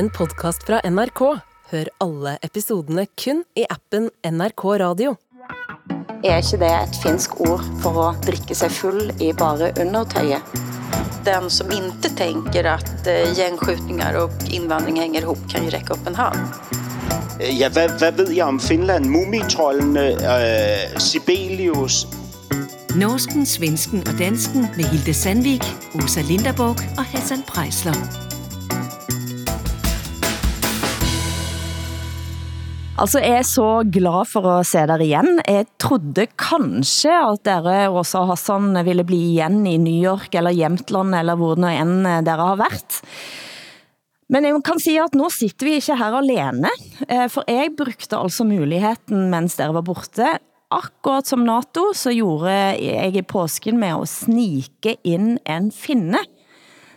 en podkast fra NRK. Hør alle episodene kun i appen NRK Radio. Er ikke det et finsk ord for å drikke seg full i bare undertøyet? Den som inte tänker att eh, gängskjutningar och invandring hänger ihop kan ju räcka upp en hand. Ja, hvad, hvad ved jeg om Finland? Mumitrollene, øh, Sibelius. Norsken, svensken og dansken med Hilde Sandvik, Åsa Linderborg og Hassan Prejsler. Altså, jeg er så glad for å se dere igjen. Jeg trodde kanskje at dere, Åsa og Hassan, ville bli igjen i New York eller Jämtland eller hvor nå enn dere har vært. Men jeg kan si at nå sitter vi ikke her alene, eh, for jeg brukte altså muligheten mens dere var borte. Akkurat som NATO, så gjorde jeg i påsken med at snike ind en finne.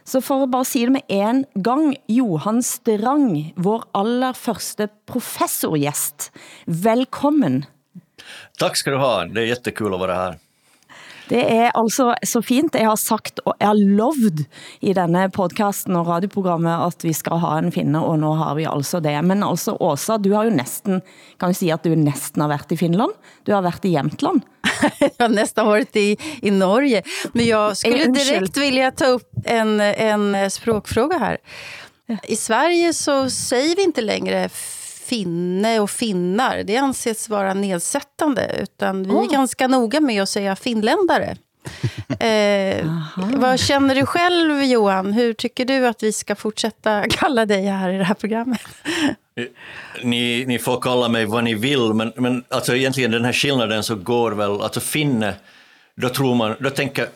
Så for at bare säga det med en gang, Johan Strang, vår aller første professorgäst. Velkommen. Tack ska du ha. Det är jättekul att vara här. Det er altså så fint. Jeg har sagt, og jeg har lovd i denne podcasten og radioprogrammet, at vi skal ha en finne, og nu har vi altså det. Men altså, Åsa, du har jo næsten, kan vi sige, at du næsten har været i Finland? Du har været i Jämtland. jag har nästan varit i, i Norge. Men jag skulle direkt vilja ta upp en, en språkfråga här. I Sverige så säger vi inte längre finne och finnar. Det anses vara nedsättande. Utan vi är oh. ganska noga med att säga finländare. eh, vad känner du själv, Johan? Hur tycker du att vi ska fortsätta kalla dig här i det här programmet? ni, ni får kalla mig vad ni vill, men, men alltså egentligen den här skillnaden så går väl, alltså finne, då tror man, då tänker,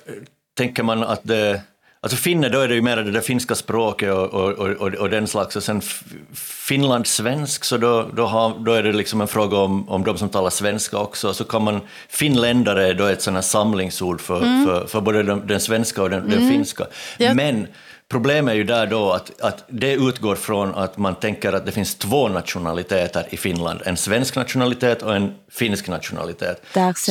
tänker man att det Alltså finne, då är det ju mer det där finska språket och, och, och, och den slags, och sen finlandssvensk, så då, då, har, då är det liksom en fråga om, om de som talar svenska också, så kan man, finländare är då ett sådant samlingsord för, mm. för, för både den, den svenska och den, mm. den finska. Ja. Men Problemet är ju där då att, att det utgår från att man tänker att det finns två nationaliteter i Finland, en svensk nationalitet och en finsk nationalitet.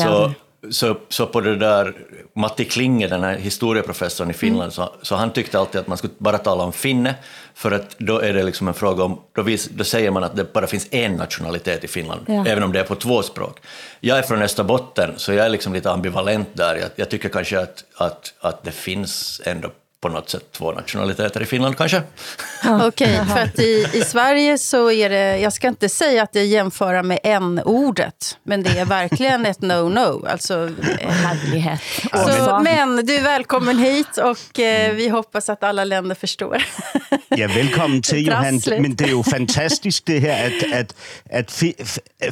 Så, så, så på det där, Matti Klinge, den här historieprofessorn i Finland, mm. så, så han tyckte alltid att man skulle bara tala om finne, för att då är det liksom en fråga om, då, vis, då säger man att det bara finns en nationalitet i Finland, ja. även om det är på två språk. Jag är från Österbotten, så jag är liksom lite ambivalent där. Jag, jag tycker kanske att, att, att det finns ändå på något sätt två nationaliteter i Finland kanske. Okej, okay, för att i, i Sverige så är det, jag ska inte säga att det är jämföra med en ordet men det är verkligen ett no-no. Alltså, eh, Härlighet. Så, men du är välkommen hit och eh, vi hoppas att alla länder förstår. Ja, välkommen till Johan. Men det är ju fantastiskt det här att, att, att fi,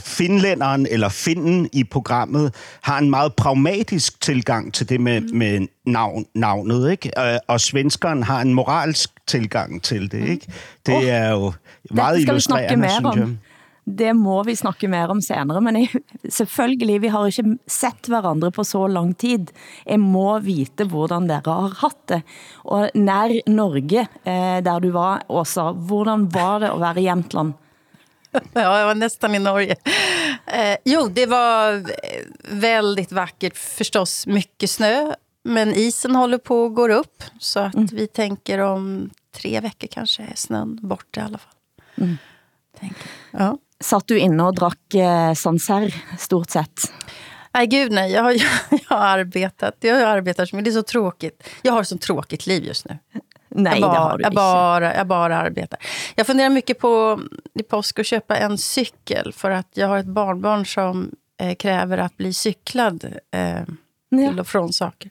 finländaren eller finnen i programmet har en meget pragmatisk tilgang til det med, med navn, navnet, ikke? Og svenskeren har en moralsk tilgang til det, ikke? Det oh, er jo meget illustrerende, synes jeg. Det må vi snakke mer om senere, men jeg, selvfølgelig, vi har ikke sett hverandre på så lang tid. Jeg må vite hvordan dere har hatt det. Og nær Norge, eh, der du var, Åsa, hvordan var det at være i Jämtland? Ja, jag var nästan i Norge. Eh, jo, det var väldigt vackert förstås. Mycket snö, men isen håller på att gå upp. Så att mm. vi tänker om tre veckor kanske är snön borta i alla fall. Mm. Ja. Satt du inne och drack eh, Sancerre stort sett? Nej, gud nej. Jag har, jag, jag har arbetat. Jag har arbetat men det är så tråkigt. Jag har så tråkigt liv just nu. Nej, jag bara, det har du jag bara, jag bara arbetar. Jag funderar mycket på i påsk att köpa en cykel. För att jag har ett barnbarn som eh, kräver att bli cyklad eh, till och från saker.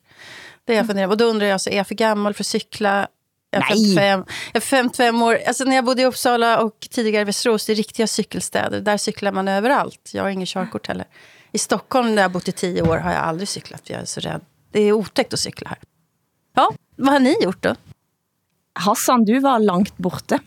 Det jag funderar Och då undrar jag, alltså, är jag för gammal för att cykla? Jag är, 55, jag är 55 år. Alltså när jag bodde i Uppsala och tidigare i Västerås, det är riktiga cykelstäder. Där cyklar man överallt. Jag har ingen körkort heller. I Stockholm, där jag bott i tio år, har jag aldrig cyklat. Jag är så rädd. Det är otäckt att cykla här. Ja, vad har ni gjort då? Hassan, du var långt borta.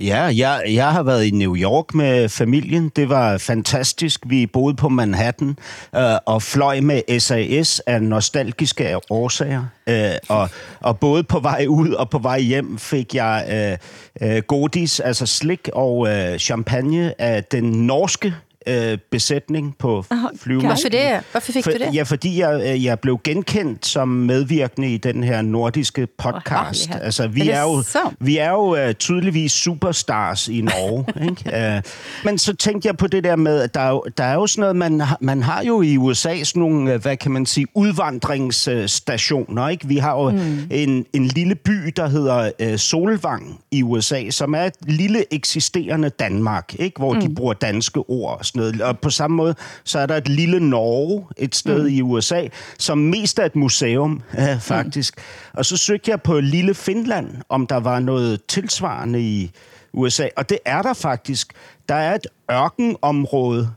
Ja, jeg, jeg har været i New York med familien. Det var fantastisk. Vi boede på Manhattan øh, og fløj med SAS af nostalgiske årsager. Øh, og, og både på vej ud og på vej hjem fik jeg øh, øh, godis, altså slik og øh, champagne af den norske øh, besætning på flyvemaskinen. Varför det? Varför fick For, du det? Ja, fordi jeg, øh, jeg blev genkendt som medvirkende i den her nordiske podcast. herlighed. altså, vi det er, jo, vi er jo uh, tydeligvis superstars i Norge. ikke? Uh, men så tænkte jeg på det der med, at der er jo, der er jo sådan noget, man, man har jo i USA sådan nogle, øh, hvad kan man sige, udvandringsstationer. Ikke? Vi har jo mm. en, en lille by, der hedder uh, Solvang i USA, som er et lille eksisterende Danmark, ikke? hvor mm. de bruger danske ord og sådan noget. Og på samme måde, så er der et lille Norge et sted mm. i USA, som mest er et museum, ja, faktisk. Mm. Og så søgte jeg på lille Finland, om der var noget tilsvarende i USA. Og det er der faktisk. Der er et ørkenområde,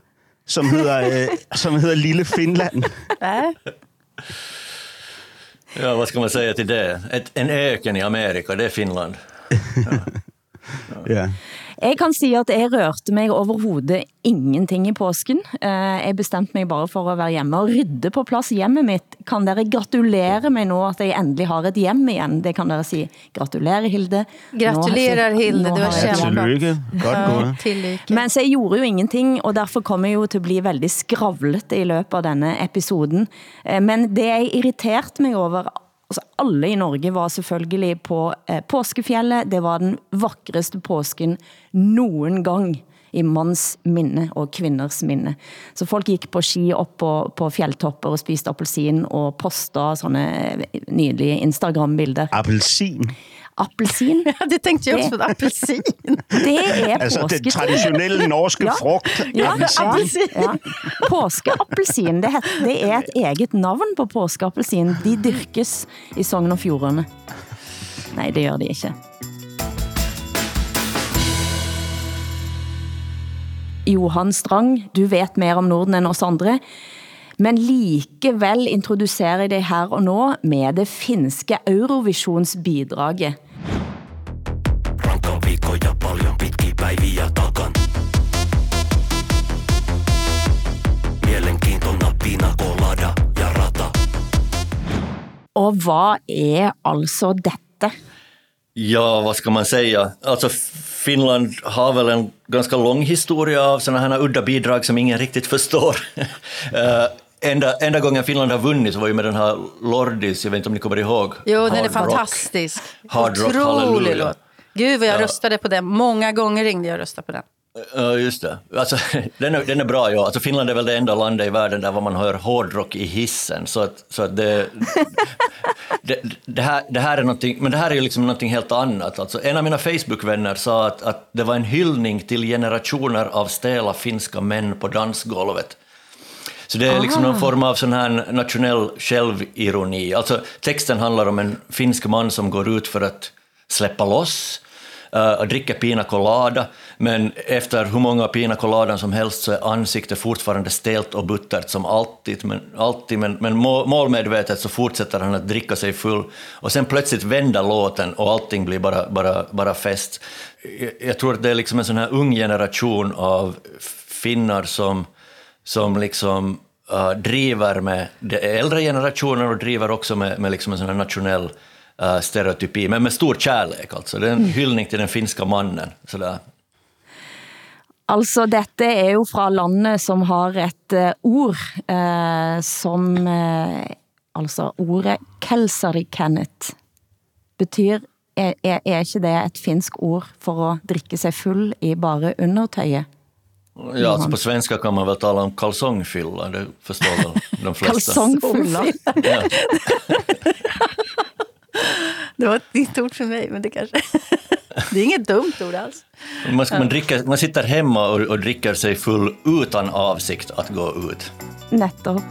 som hedder, øh, som hedder Lille Finland. Ja, vad ska man säga till det? Ett, en öken i Amerika, det är Finland. ja. Jeg kan sige, at jeg rørte mig overhovedet ingenting i påsken. Eh, Jeg bestemte mig bare for at være hjemme og rydde på plads hjemmet mitt. Kan dere gratulere mig nu, at jeg endelig har et hjem igen? Det kan dere sige. Gratulerer, Hilde. Gratulerer, Nå, Hilde. nå Det var har. Men så jeg gjorde jo ingenting, og derfor kommer jeg jo til at blive veldig skravlete i løbet av denne episoden. Eh, Men det jeg irriterte mig over, altså alle i Norge var selvfølgelig på eh, påskefjellet. Det var den vakreste påsken nogen gang i manns minne og kvinders minne. Så folk gik på ski op på, på fjelltopper og spiste appelsin og posta sånne eh, nydelige Instagram-bilder. Appelsin. Appelsin, Ja, det tänkte jag också. Apelsin. det er Altså den påske. traditionelle norske Ja. frugt. Ja, Appelsin. ja, ja. Påskeappelsin, det, det er et eget navn på påskeappelsin. De dyrkes i Sogn og Fjordene. Nej, det gør de ikke. Johan Strang, du vet mer om Norden end oss andre, men likevel introducerer jeg dig her og nå med det finske Eurovisionsbidraget. Rankka viikko ja paljon pitkiä ja Ja, vad ska man säga? Alltså, Finland har väl en ganska lång historia av sådana här udda bidrag som ingen riktigt förstår. Eh, enda, enda gången Finland har vunnit så var ju med den här Lordis, jag vet inte om ni kommer ihåg? Jo, den är Hard rock. fantastisk. Hard rock, Otrolig låt. Gud vad jag Ja. röstade på den. Många gånger ringde jag och röstade på den. Ja, just det. Alltså, den, är, den är bra, ja. Alltså, Finland är väl det enda landet i världen där man hör hårdrock i hissen. Så att, så att det, det, det, här, det här är någonting, men det här är ju liksom någonting helt annat. Alltså, en av mina Facebook-vänner sa att, att det var en hyllning till generationer av stela finska män på dansgolvet. Så det är liksom någon form av sån här nationell självironi. Alltså, texten handlar om en finsk man som går ut för att släppa loss uh, och dricker pina colada, men efter hur många pina coladan som helst så är ansiktet fortfarande stelt och buttert som alltid, men, alltid, men, men må- målmedvetet så fortsätter han att dricka sig full och sen plötsligt vänder låten och allting blir bara, bara, bara fest. Jag, jag tror att det är liksom en sån här ung generation av finnar som som liksom uh, driver med den äldre generationen och driver också med, med liksom en sån nationell uh, stereotypi, men med stor kärlek alltså. Det är en hyllning till den finska mannen. Sådär. Altså, dette er jo fra landet som har et uh, ord, uh, som, uh, altså ordet kelsarikennet, betyr, er, er, er ikke det et finsk ord for at drikke sig full i bare undertøjet? Ja, alltså på svenska kan man väl tala om kalsongfylla, det förstår väl de flesta. Kalsongfulla. Ja. Det var ett nytt ord för mig, men det kanske... Det är inget dumt ord alls. Man, ska, man, dricker, man sitter hemma och, och dricker sig full utan avsikt att gå ut. Netop.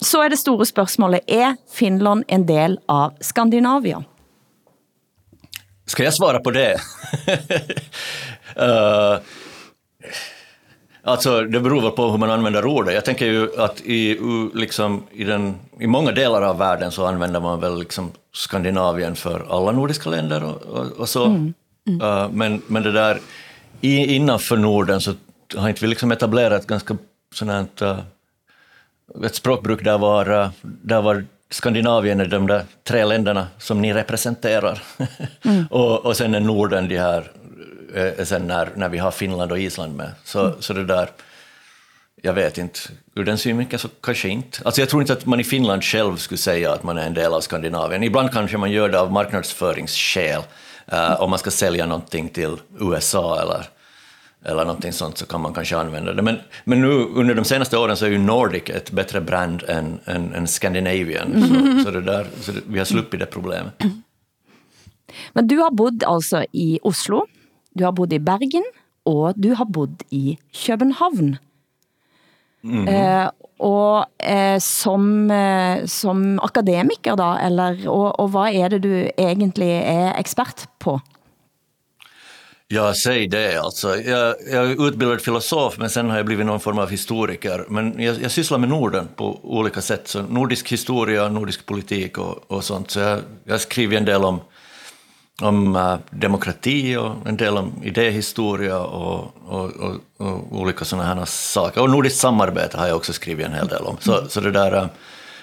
Så er det store spørgsmålet, er Finland en del av Skandinavia? Ska jag svara på det? uh, alltså, det beror väl på hur man använder ordet. Jag tänker ju att i, liksom, i, den, i många delar av världen så använder man väl liksom Skandinavien för alla nordiska länder och, och, och så. Uh, men, men det där, i, innanför Norden så har inte vi liksom etablerat ganska sånt här, uh, ett språkbruk där var, där var Skandinavien är de där tre länderna som ni representerar. Mm. och, och sen är Norden de här, eh, sen när, när vi har Finland och Island med. Så, mm. så det där, jag vet inte, ur den synvinkeln så kanske inte. Alltså jag tror inte att man i Finland själv skulle säga att man är en del av Skandinavien. Ibland kanske man gör det av marknadsföringsskäl, uh, om man ska sälja någonting till USA eller eller någonting sånt så kan man kanske använda det. Men, men nu under de senaste åren så är ju Nordic ett bättre brand än, än, än Scandinavian. Mm. Så, så, det där, så det, vi har sluppit det problemet. Men du har bott alltså i Oslo, du har bott i Bergen och du har bott i København. Mm. Eh, og eh, som, eh, som akademiker da, eller, og, og hvad er det du egentlig er expert på? Ja, säg det. Alltså, jag, jag är utbildad filosof, men sen har jag blivit någon form av historiker. Men jag, jag sysslar med Norden på olika sätt. Så nordisk historia, nordisk politik och, och sånt. Så jag, jag skriver en del om, om uh, demokrati och en del om idéhistoria och, och, och, och olika sådana här saker. Och nordiskt samarbete har jag också skrivit en hel del om. Så, så det där, uh,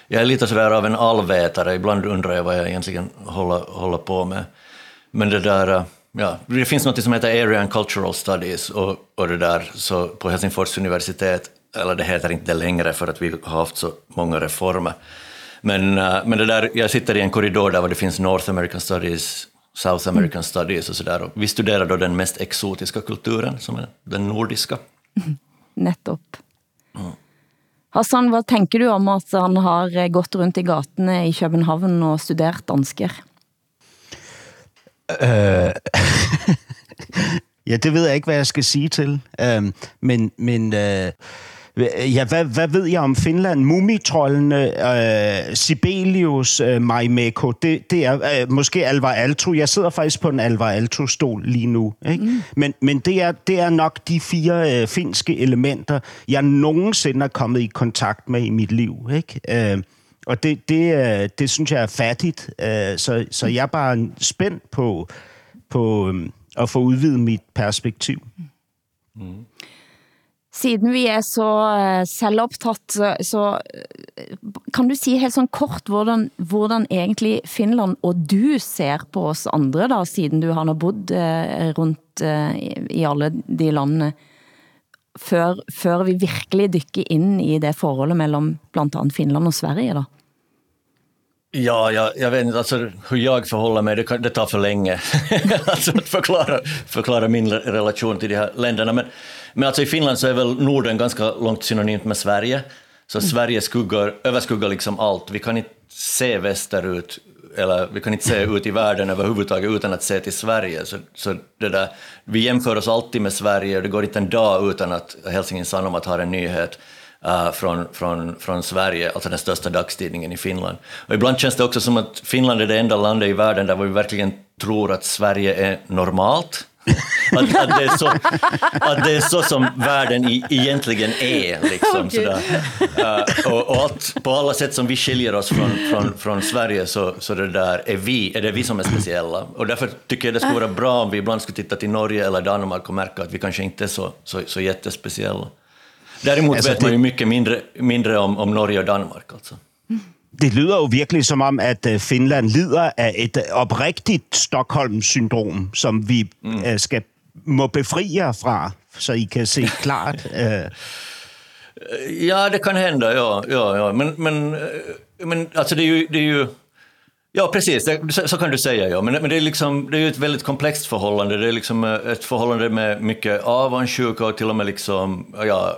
jag är lite sådär av en allvetare. Ibland undrar jag vad jag egentligen håller, håller på med. Men det där... Uh, ja, det finns något som heter Area and Cultural Studies och, och det där så på Helsingfors universitet, eller det heter inte det längre för att vi har haft så många reformer. Men, uh, men det där, jag sitter i en korridor där det finns North American Studies, South American mm. Studies och sådär. Vi studerar då den mest exotiska kulturen, som är den nordiska. Mm. Nettopp. Mm. Hassan, vad tänker du om att han har eh, gått runt i gatorna i København och studerat dansker? Øh, ja, det ved jeg ikke, hvad jeg skal sige til. Øh, men men øh, ja, hvad, hvad ved jeg om Finland? Mumitrollene, øh, Sibelius, øh, Marimekko, det, det er øh, måske Alvar Alto. Jeg sidder faktisk på en Alvar Alto-stol lige nu. Ikke? Mm. Men, men det, er, det er nok de fire øh, finske elementer, jeg nogensinde er kommet i kontakt med i mit liv. Ikke? Øh, og det, det, øh, det synes jeg er fattigt. Øh, så, så jeg er bare spændt på, på øh, at få udvidet mit perspektiv. Mm. Siden vi er så uh, selvoptaget, så, kan du sige helt sådan kort, hvordan, hvordan egentlig Finland og du ser på oss andre, da, siden du har nå bodd rundt i, alle de landene, før, før vi virkelig dykker ind i det forholdet mellem blandt andet Finland og Sverige da? Ja, jag, jag vet inte alltså, hur jag förhåller mig, det, kan, det tar för länge alltså, att förklara, förklara min relation till de här länderna. Men, men alltså, i Finland så är väl Norden ganska långt synonymt med Sverige. Så mm. Sverige skuggar, överskuggar liksom allt. Vi kan inte se västerut, eller vi kan inte se ut i världen överhuvudtaget utan att se till Sverige. Så, så det där, vi jämför oss alltid med Sverige och det går inte en dag utan att Helsingin Sanomat har en nyhet uh, från, från, från Sverige, alltså den största dagstidningen i Finland. Och ibland känns det också som att Finland är det enda landet i världen där vi verkligen tror att Sverige är normalt. att, att, det är så, att det är så som världen i, egentligen är. Liksom, okay. uh, och, och allt, på alla sätt som vi skiljer oss från, från, från Sverige så, så det där är, vi, är det vi som är speciella. Och därför tycker jag det skulle vara bra om vi ibland skulle titta till Norge eller Danmark och märka att vi kanske inte är så, så, så jättespeciella. Däremot altså, vet man ju mycket mindre, mindre om, om Norge och Danmark. Alltså. Det lyder jo virkelig som om, at øh, Finland lider af et øh, oprigtigt Stockholm-syndrom, som vi mm. Øh, skal må befri jer fra, så I kan se klart. Ja, det kan hända, ja. ja, ja. Men, men, men alltså det är ju... Det är ju Ja, precis, det, så, kan du säga. Ja. Men, men det, är liksom, det är ju ett väldigt komplext förhållande. Det är liksom ett förhållande med mycket avundsjuka och till och med liksom, ja,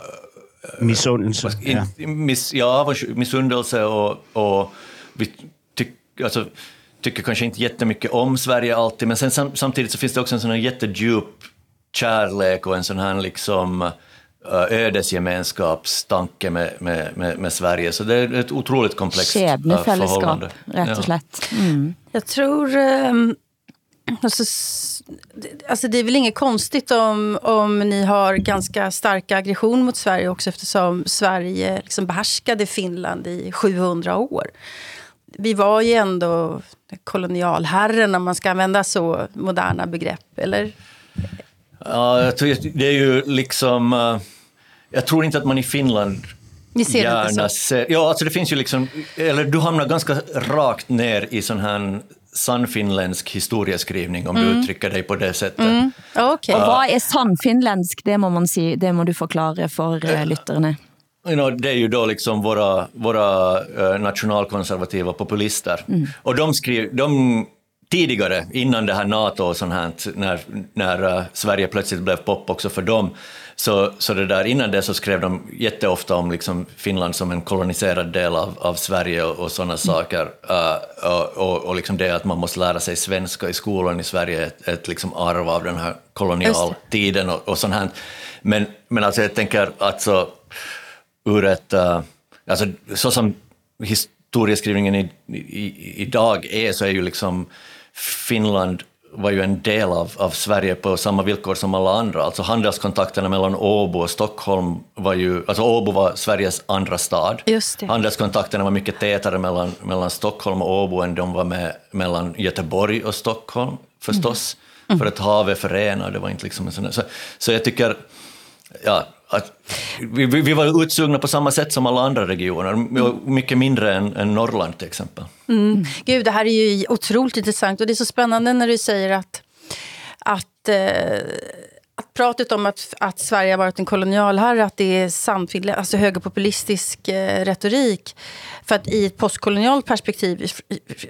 Misundelse. Ja, miss, ja missundelse och, och vi tyck, alltså, tycker kanske inte jättemycket om Sverige alltid, men sen sam, samtidigt så finns det också en sån här jättedjup kärlek och en sån här liksom eh, ödesgemenskapstanke med, med, med, med Sverige. Så det är ett otroligt komplext eh, förhållande. rätt och slätt. Mm. Jag tror... Um, alltså, alltså det är väl inget konstigt om, om ni har ganska starka aggression mot Sverige också eftersom Sverige liksom behärskade Finland i 700 år. Vi var ju ändå kolonialherren om man ska använda så moderna begrepp, eller? Ja, jag tror, det är ju liksom... Eh, jag tror inte att man i Finland Ni ser det inte gärna så? se... Ja, alltså det finns ju liksom... Eller du hamnar ganska rakt ner i sån här sannfinländsk historieskrivning om du uttrycker dig på det sättet. Ja, Okej. Og hvad er sandfinländsk? Det må man sige, det må du forklare for uh, lytterne. You know, det är ju då liksom våra, våra eh, nationalkonservativa populister. Och de skrev, de tidigare, innan det här NATO och sånt här, när, när Sverige plötsligt blev pop också för dem, så, så det där, innan det så skrev de jätteofta om liksom Finland som en koloniserad del av, av Sverige och, och sådana saker. Eh, och, och, och liksom det att man måste lära sig svenska i skolan i Sverige ett, ett liksom arv av den här kolonialtiden och, och sånt här. Men, men alltså jag tänker att så, ur ett... Uh, alltså, så som historieskrivningen i, i, idag är, så är ju liksom Finland var ju en del av, av Sverige på samma villkor som alla andra. Alltså handelskontakterna mellan Åbo och Stockholm var ju... Alltså Åbo var Sveriges andra stad. Handelskontakterna var mycket tätare mellan, mellan Stockholm och Åbo än de var med mellan Göteborg och Stockholm, förstås. För att havet förenar, det var inte liksom en sån så, så jag tycker... Ja, att vi, vi vi var utsugna på samma sätt som alla andra regioner, mycket mindre än, än Norrland till exempel. Mm. Gud, det här är ju otroligt intressant. Och det är så spännande när du säger att, att, eh, pratet om att, att Sverige har varit en kolonialherre, att det är samtvillig, alltså högerpopulistisk eh, retorik. För att i ett postkolonialt perspektiv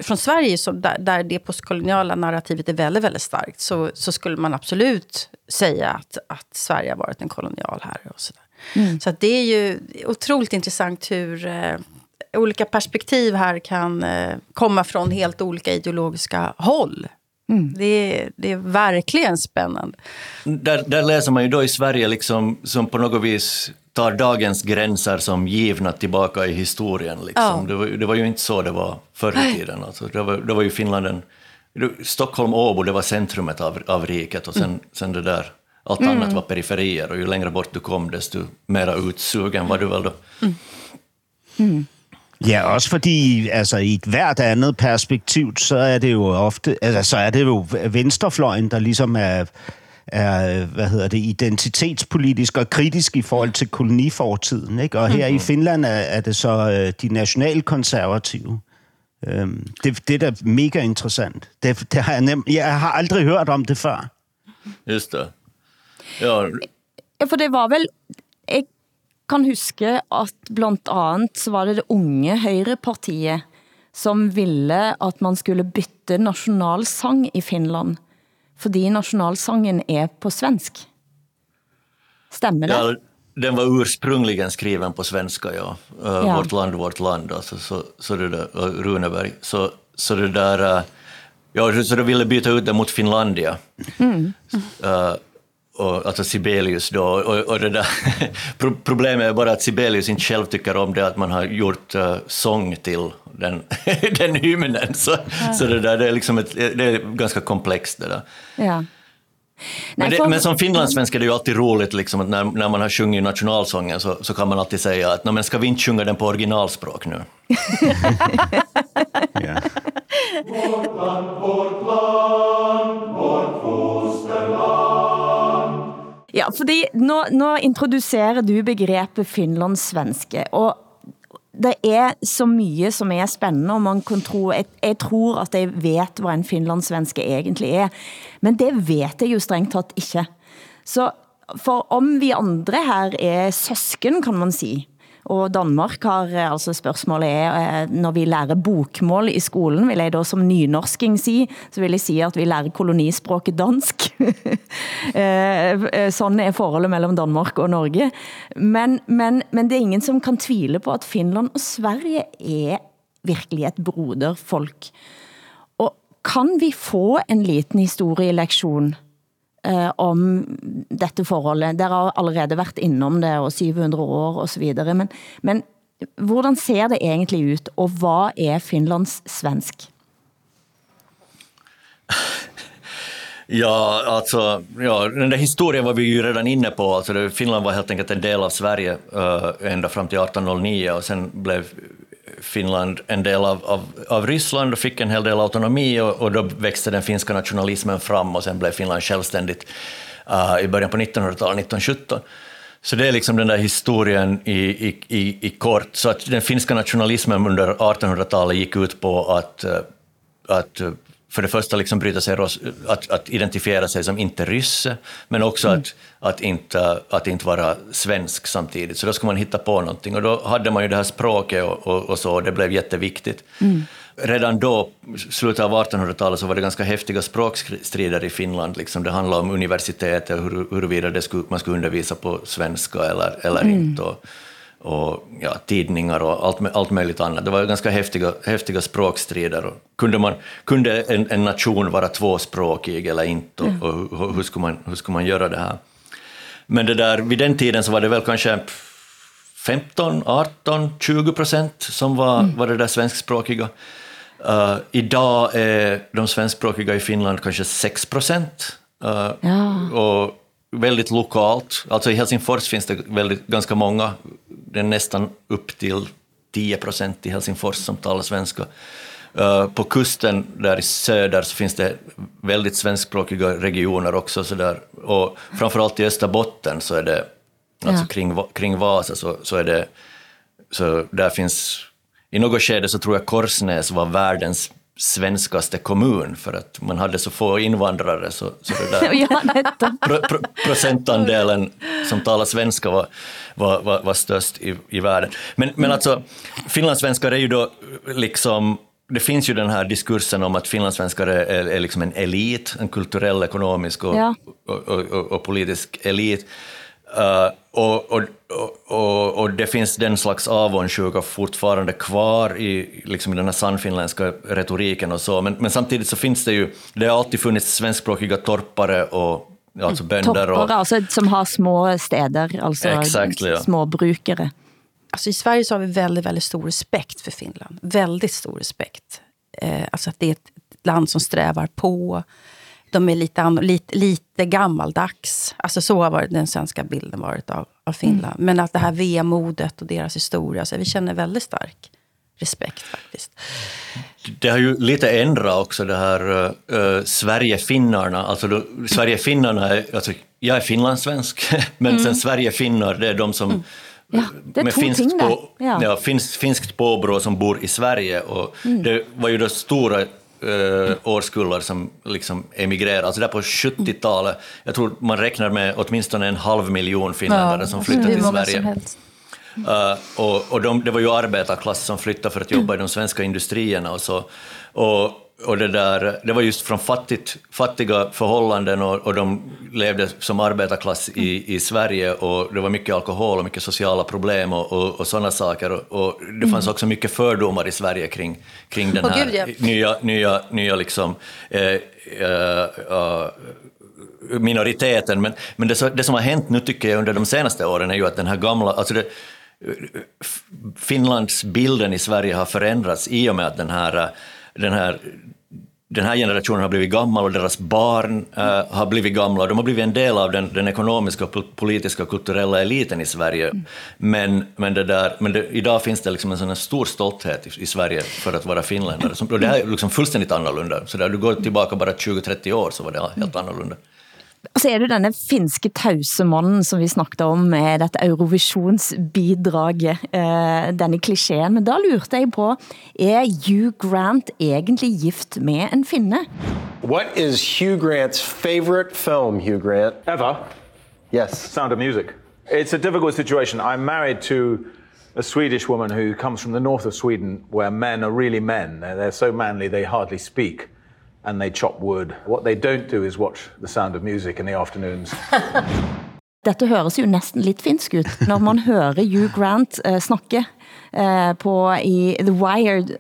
från Sverige, så där, där det postkoloniala narrativet är väldigt, väldigt starkt, så, så skulle man absolut säga att, att Sverige har varit en kolonialherre. Och så där. så det är ju otroligt intressant hur eh, olika perspektiv här kan eh, komma från helt olika ideologiska håll. Det, är, det är verkligen spännande. Där, där läser man ju då i Sverige liksom, som på något vis tar dagens gränser som givna tillbaka i historien. Liksom. Ja. Det, var, ju- det var ju inte så det var förr i tiden. Alltså, det, var, det var ju Finland en... det- Stockholm-Åbo, det var centrumet av, av riket och sen, sen det där, allt annat var periferier och ju längre bort du kom desto mera utsugen var du väl då. Ja, også fordi altså, i et hvert andet perspektiv, så er det jo ofte, altså, så er det jo venstrefløjen, der ligesom er, er hvad hedder det, identitetspolitisk og kritisk i forhold til kolonifortiden. Ikke? Og her i Finland er, er det så øh, de nationalkonservative. Øhm, det, det er da mega interessant. Det, det har jeg, nem, jeg har aldrig hørt om det før. Just det. Ja, Ja, for det var vel... Kan huske at blandt andet så var det det unge Høyrepartiet, som ville at man skulle bytte nationalsang i Finland, fordi nationalsangen er på svensk. Stemmer det? Ja, den var ursprungligen skriven på svenska, ja. Uh, Ja. Vårt land, vårt land, alltså, så, så det där, uh, Runeberg. Så, så det där... Uh, ja, så de ville byta ut det mot Finlandia. Uh, och, alltså Sibelius då. Och, och det där, Pro- problemet är bara att Sibelius inte själv tycker om det att man har gjort uh, sång till den, den hymnen. Så, så det där det är, liksom ett, det är ganska komplext det där. Ja. Men, det, men som finlandssvensk är det ju alltid roligt liksom, att när, när man har sjungit nationalsången så, så kan man alltid säga att "Nå, men ska vi inte sjunga den på originalspråk nu? Ja. Ja, fordi nå, nå introducerer du begrebet finlandssvenske, og det er så mye som er spændende, og man kan tro, jeg, jeg tror at jeg vet, hvad en finlandssvenske egentlig er, men det vet jeg jo strengt tatt ikke. Så for om vi andre her er søsken, kan man sige, og Danmark har, eh, altså spørgsmålet er, eh, når vi lærer bokmål i skolen, vil jeg da som nynorsking si, så vil jeg si at vi lærer kolonispråket dansk. Eh, eh är Sådan er forholdet mellem Danmark og Norge. Men, men, men det er ingen som kan tvile på, at Finland og Sverige er virkelig et broderfolk. Og kan vi få en liten historielektion Eh, om dette forholdet? Dere har allerede været innom det, og 700 år og så videre, men, men hvordan ser det egentlig ut, og hvad er Finlands svensk? Ja, alltså, ja, den där historien var vi ju redan inne på. Alltså, Finland var helt enkelt en del av Sverige uh, ända fram till 1809 och sen blev Finland en del av, av, av Ryssland och fick en hel del autonomi och, och då växte den finska nationalismen fram och sen blev Finland självständigt uh, i början på 1900-talet, 1917. Så det är liksom den där historien i, i, i, i kort. Så att den finska nationalismen under 1800-talet gick ut på att, eh, att för det första liksom bryta sig, att, att identifiera sig som inte rysse, men också mm. att, att, inte, att inte vara svensk samtidigt. Så då skulle man hitta på någonting. Och då hade man ju det här språket och, och, och så, och det blev jätteviktigt. Mm. Redan då, slutet av 1800-talet, så var det ganska häftiga språkstrider i Finland. Liksom det handlade om universitetet, hur, huruvida det skulle, man skulle undervisa på svenska eller, eller mm. inte. Och, och ja, tidningar och allt, allt möjligt annat. Det var ganska häftiga, häftiga språkstrider. Och kunde, man, kunde en, en nation vara tvåspråkig eller inte? Och, mm. och hur, hur, skulle man, hur skulle man göra det här? Men det där, vid den tiden så var det väl kanske 15, 18, 20 procent som var, mm. var det där svenskspråkiga. Uh, idag är de svenskspråkiga i Finland kanske 6 procent. Uh, ja. Och väldigt lokalt. Alltså i Helsingfors finns det väldigt, ganska många, det är nästan upp till 10 procent i Helsingfors som talar svenska. Uh, på kusten där i söder så finns det väldigt svenskspråkiga regioner också. Så där. Och framförallt i Österbotten, så är det, alltså kring, kring Vasa, så, så är det, så där finns, i något skede så tror jag Korsnäs var världens svenskaste kommun för att man hade så få invandrare så, så det där pro, pro, procentandelen som talar svenska var, var, var, var störst i, i världen. Men, men alltså, finlandssvenskar är ju då liksom det finns ju den här diskursen om att finlandssvenskar är, är, liksom en elit, en kulturell, ekonomisk och, ja. och, och, och politisk elit. Uh, och, och, och, och, det finns den slags avundsjuka fortfarande kvar i, liksom i den här sannfinländska retoriken och så, men, men samtidigt så finns det ju, det har alltid funnits svenskspråkiga torpare och alltså bönder. Torpare, och, alltså, som har små städer, alltså exakt, ja. små brukare. Alltså I Sverige så har vi väldigt, väldigt stor respekt för Finland. Väldigt stor respekt. Eh, alltså att det är ett land som strävar på, de är lite, lite, lite gammaldags. Alltså så har den svenska bilden varit av, av Finland. Mm. Men att det här vemodet och deras historia, så vi känner väldigt stark respekt faktiskt. Det har ju lite ändrat också det här uh, Sverigefinnarna. Alltså då, Sverigefinnarna, är, alltså, jag är finlandssvensk, men mm. sen Sverigefinnar, det är de som mm. Ja, det med finskt, på, ja. Ja, finsk, finskt påbrå som bor i Sverige. Och mm. Det var ju då stora uh, årskullar som liksom emigrerade. Alltså där på 70-talet, jag tror man räknar med åtminstone en halv miljon finländare ja, som flyttade till Sverige. Uh, och och de, det var ju arbetarklass som flyttade för att jobba i de svenska industrierna och så. Och, och det, där, det var just från fattigt, fattiga förhållanden och, och de levde som arbetarklass i, i Sverige och det var mycket alkohol och mycket sociala problem och, och, och sådana saker. Och, och, det fanns mm. också mycket fördomar i Sverige kring, kring den här oh, nya, nya, nya liksom, eh, eh, uh, minoriteten. Men, men det, det, som har hänt nu tycker jag under de senaste åren är ju att den här gamla, alltså det, Finlands bilden i Sverige har förändrats i och med att den här, den här den här generationen har blivit gammal och deras barn äh, har blivit gamla. De har blivit en del av den, den ekonomiska, politiska och kulturella eliten i Sverige. Mm. Men, men, det där, men det, idag finns det liksom en sån stor stolthet i, i, Sverige för att vara finländare. Och det här är liksom fullständigt annorlunda. Så där du går tillbaka bara 20-30 år så var det helt annorlunda. Og så er det denne finske tausemannen, som vi snakket om, med dette Eurovisionsbidraget, eh, denne klisjeen. Men da lurte jeg på, er Hugh Grant egentlig gift med en finne? What is Hugh Grant's favorite film, Hugh Grant? Ever? Yes. Sound of Music. It's a difficult situation. I'm married to a Swedish woman who comes from the north of Sweden where men are really men. They're so manly they hardly speak and they chop wood. What they don't do is watch The Sound of Music in the afternoons. Dette høres jo næsten lidt finsk ut, når man hører Hugh Grant uh, snakke uh, på i The Wired.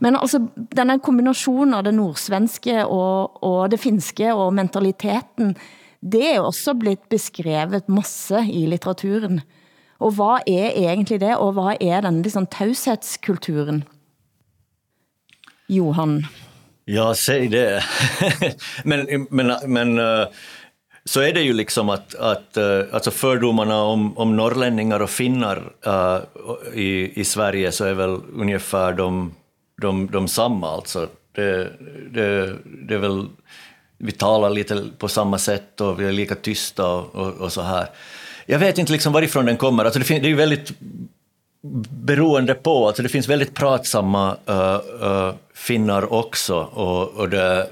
Men altså, denne kombinationen av det nordsvenske og, og det finske og mentaliteten, det er også blitt beskrevet masse i litteraturen. Og hvad er egentlig det, og hvad er den liksom, taushetskulturen? Johan? Ja, säg det. men, men, men eh, så är det ju liksom att, att eh, alltså fördomarna om, om norrlänningar och finnar uh, i, i Sverige så är väl ungefär de, de, de samma. Alltså det, det, det är väl, vi talar lite på samma sätt och vi är lika tysta och, och, och så här. jag vet inte liksom varifrån den kommer. Alltså det, det är ju väldigt beroende på, alltså det finns väldigt pratsamma uh, uh, finnar också och, och det,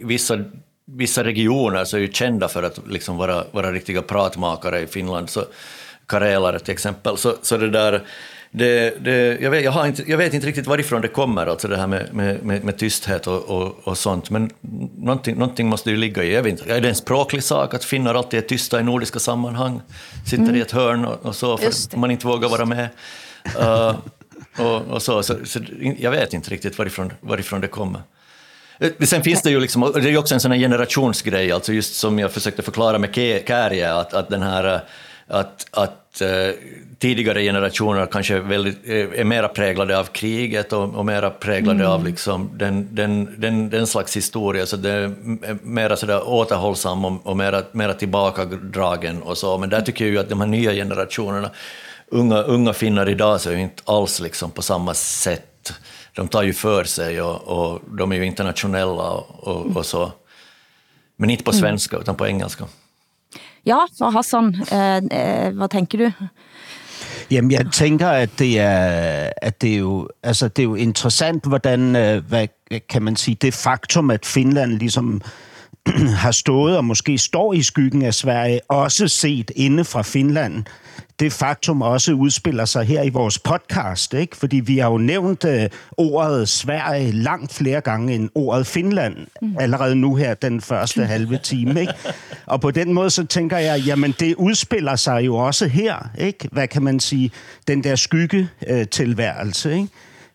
vissa, vissa regioner så är ju kända för att liksom vara, vara riktiga pratmakare i Finland, så karelare till exempel. Så, så det där, det, det, jag, vet, jag, inte, jag vet inte riktigt varifrån det kommer, alltså det här med, med, med, med tysthet och, och, och sånt, men någonting, någonting måste ju ligga i. Jag vet inte, är det en språklig sak att finnar alltid är tysta i nordiska sammanhang? Sitter Mm. i ett hörn och, och så för att man inte vågar vara med? Uh, och, så, så, så jag vet inte riktigt varifrån, varifrån det kommer. Eh, Sen finns det ju liksom, det är också en sån generationsgrej, alltså just som jag försökte förklara med Kärje, att, att den här, eh, att, att eh, tidigare generationer kanske är, väldigt, eh, är mera präglade av kriget och, och mera präglade av liksom den, den, den, den slags historia, så det är mera sådär återhållsam och, och mera, mera tillbakadragen och så, men där tycker jag ju att de här nya generationerna, unga, unga finnar idag så är ju inte alls liksom på samma sätt. De tar ju för sig och, och de är ju internationella och, och, och så. Men inte på svenska, utan på engelska. Ja, så Hassan, øh, øh, eh, vad tänker du? Jamen, jeg tænker, at det er, at det er, jo, altså, det er jo interessant, hvordan, øh, hvad kan man sige, det faktum, at Finland ligesom har stået og måske står i skyggen af Sverige, også set inde fra Finland, det faktum også udspiller sig her i vores podcast, ikke? Fordi vi har jo nævnt øh, ordet Sverige langt flere gange end ordet Finland, allerede nu her den første halve time, ikke? Og på den måde så tænker jeg, jamen det udspiller sig jo også her, ikke? Hvad kan man sige? Den der skygge øh, ikke?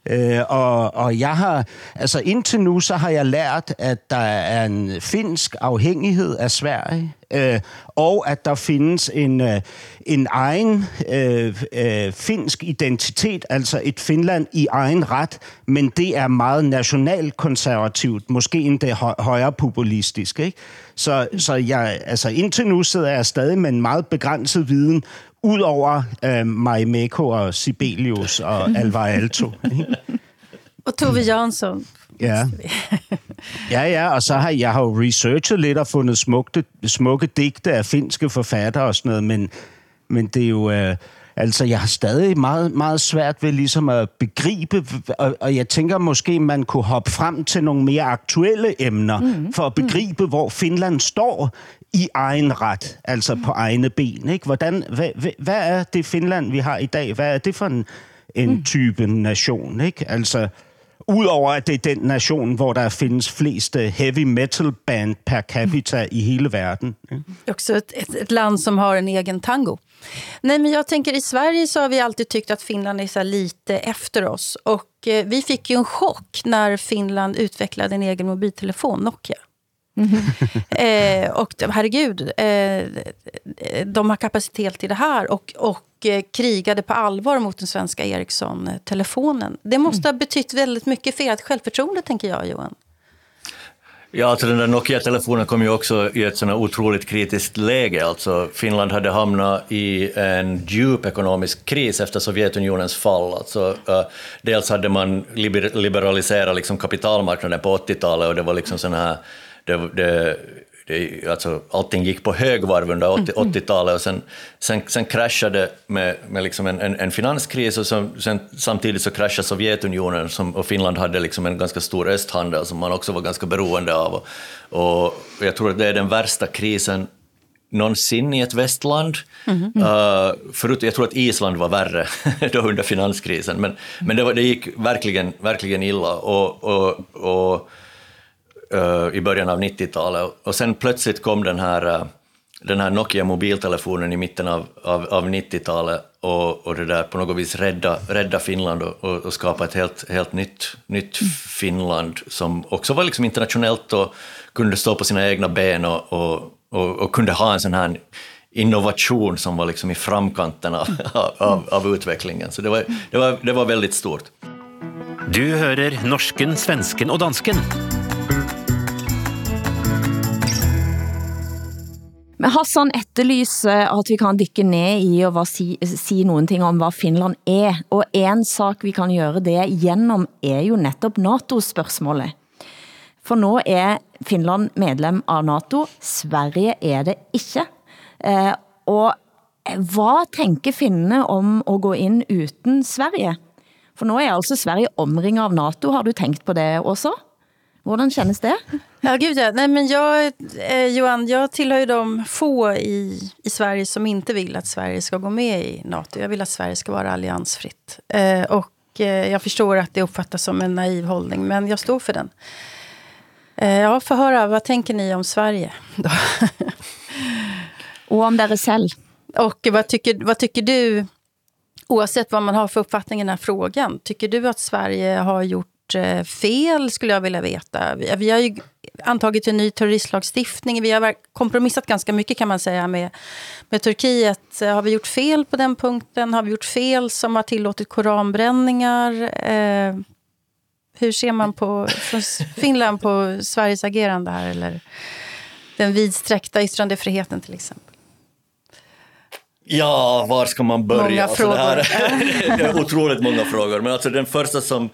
Øh, og, og jeg har, altså indtil nu, så har jeg lært, at der er en finsk afhængighed af Sverige, øh, og at der findes en, øh, en egen øh, øh, finsk identitet, altså et Finland i egen ret, men det er meget nationalkonservativt, måske endda hø- højere populistisk. Ikke? Så, så jeg, altså indtil nu sidder jeg stadig med en meget begrænset viden, Udover øh, Marimekko og Sibelius og Alvar Aalto. Och Tove Jansson. Ja. ja, ja, og så har jeg har jo researchet lidt og fundet smukte, smukke digte af finske forfattere og sådan noget, men, men det er jo... Øh, altså, jeg har stadig meget, meget svært ved ligesom at begribe, og, og jeg tænker måske, man kunne hoppe frem til nogle mere aktuelle emner, mm. for at begribe, mm. hvor Finland står i egen ret, altså på egne ben. Ikke? Hvordan, hvad, hvad, hvad er det Finland, vi har i dag? Hvad er det for en, en mm. type nation? Ikke? Altså, Udover at det er den nation, hvor der findes flest øh, heavy metal band per capita i hele verden. Också ett, ett, ett land som har en egen tango. Nej, men jag tänker i Sverige så har vi alltid tyckt att Finland är så lite efter oss. Och eh, vi fick ju en chock när Finland utvecklade en egen mobiltelefon, Nokia. eh, och herregud, eh, de har kapacitet till det här. Och, och eh, krigade på allvar mot den svenska Ericsson-telefonen. Det måste ha betytt väldigt mycket för ert självförtroende, tänker jag, Johan. Ja, alltså den där Nokia-telefonen kom ju också i ett sådant otroligt kritiskt läge. Alltså Finland hade hamnat i en djup ekonomisk kris efter Sovjetunionens fall. Alltså, eh, dels hade man liber- liberaliserat liksom kapitalmarknaden på 80-talet och det var liksom sån här... Det, det, det, alltså, allting gick på högvarv under 80, 80-talet och sen, sen, sen kraschade med, med liksom en, en, en finanskris och sen, sen, samtidigt så kraschade Sovjetunionen som, och Finland hade liksom en ganska stor östhandel som man också var ganska beroende av. Och, och jag tror att det är den värsta krisen någonsin i ett västland. Uh, förut, jag tror att Island var värre då under finanskrisen, men, men det, var, det gick verkligen, verkligen illa. Och, och, och, eh, i början av 90-talet. Och sen plötsligt kom den här, eh, den här Nokia-mobiltelefonen i mitten av, av, av 90-talet och, och det där på något vis rädda, rädda Finland och, och, och skapa ett helt, helt nytt, nytt Finland som också var liksom internationellt och kunde stå på sina egna ben och, och, och, och kunde ha en sån här innovation som var liksom i framkanten av, av, av utvecklingen. Så det var, det, var, det var väldigt stort. Du hører norsken, svensken og dansken. Men Hassan efterlyser at vi kan dykke ned i og säga si, si nogen ting om, vad Finland är. Och en sak, vi kan göra det genom är ju nettopp NATO-spørgsmålet. For nu är Finland medlem av NATO, Sverige är det inte. Eh, och vad tänker finnene om att gå in utan Sverige? För nu är alltså Sverige omringet av NATO. Har du tänkt på det också? Hvordan kännes det? Ja, gud ja. Nej, men jag, eh, Johan, jag tillhör ju de få i, i Sverige som inte vill att Sverige ska gå med i NATO. Jag vill att Sverige ska vara alliansfritt. Eh, och eh, jag förstår att det uppfattas som en naiv hållning, men jag står för den. Eh, ja, få höra, vad tänker ni om Sverige? Då? och om dere selv. Och vad tycker, vad tycker du, oavsett vad man har för uppfattning i den här frågan, tycker du att Sverige har gjort eh, fel, skulle jag vilja veta? Vi, vi har ju antagit en ny terroristlagstiftning. Vi har kompromissat ganska mycket kan man säga med, med Turkiet. Har vi gjort fel på den punkten? Har vi gjort fel som har tillåtit koranbränningar? Eh, hur ser man på från Finland på Sveriges agerande här? Eller den vidsträckta yttrandefriheten till exempel? Ja, var ska man börja? Många alltså, frågor. det, här, det är otroligt många frågor. Men alltså, den första som,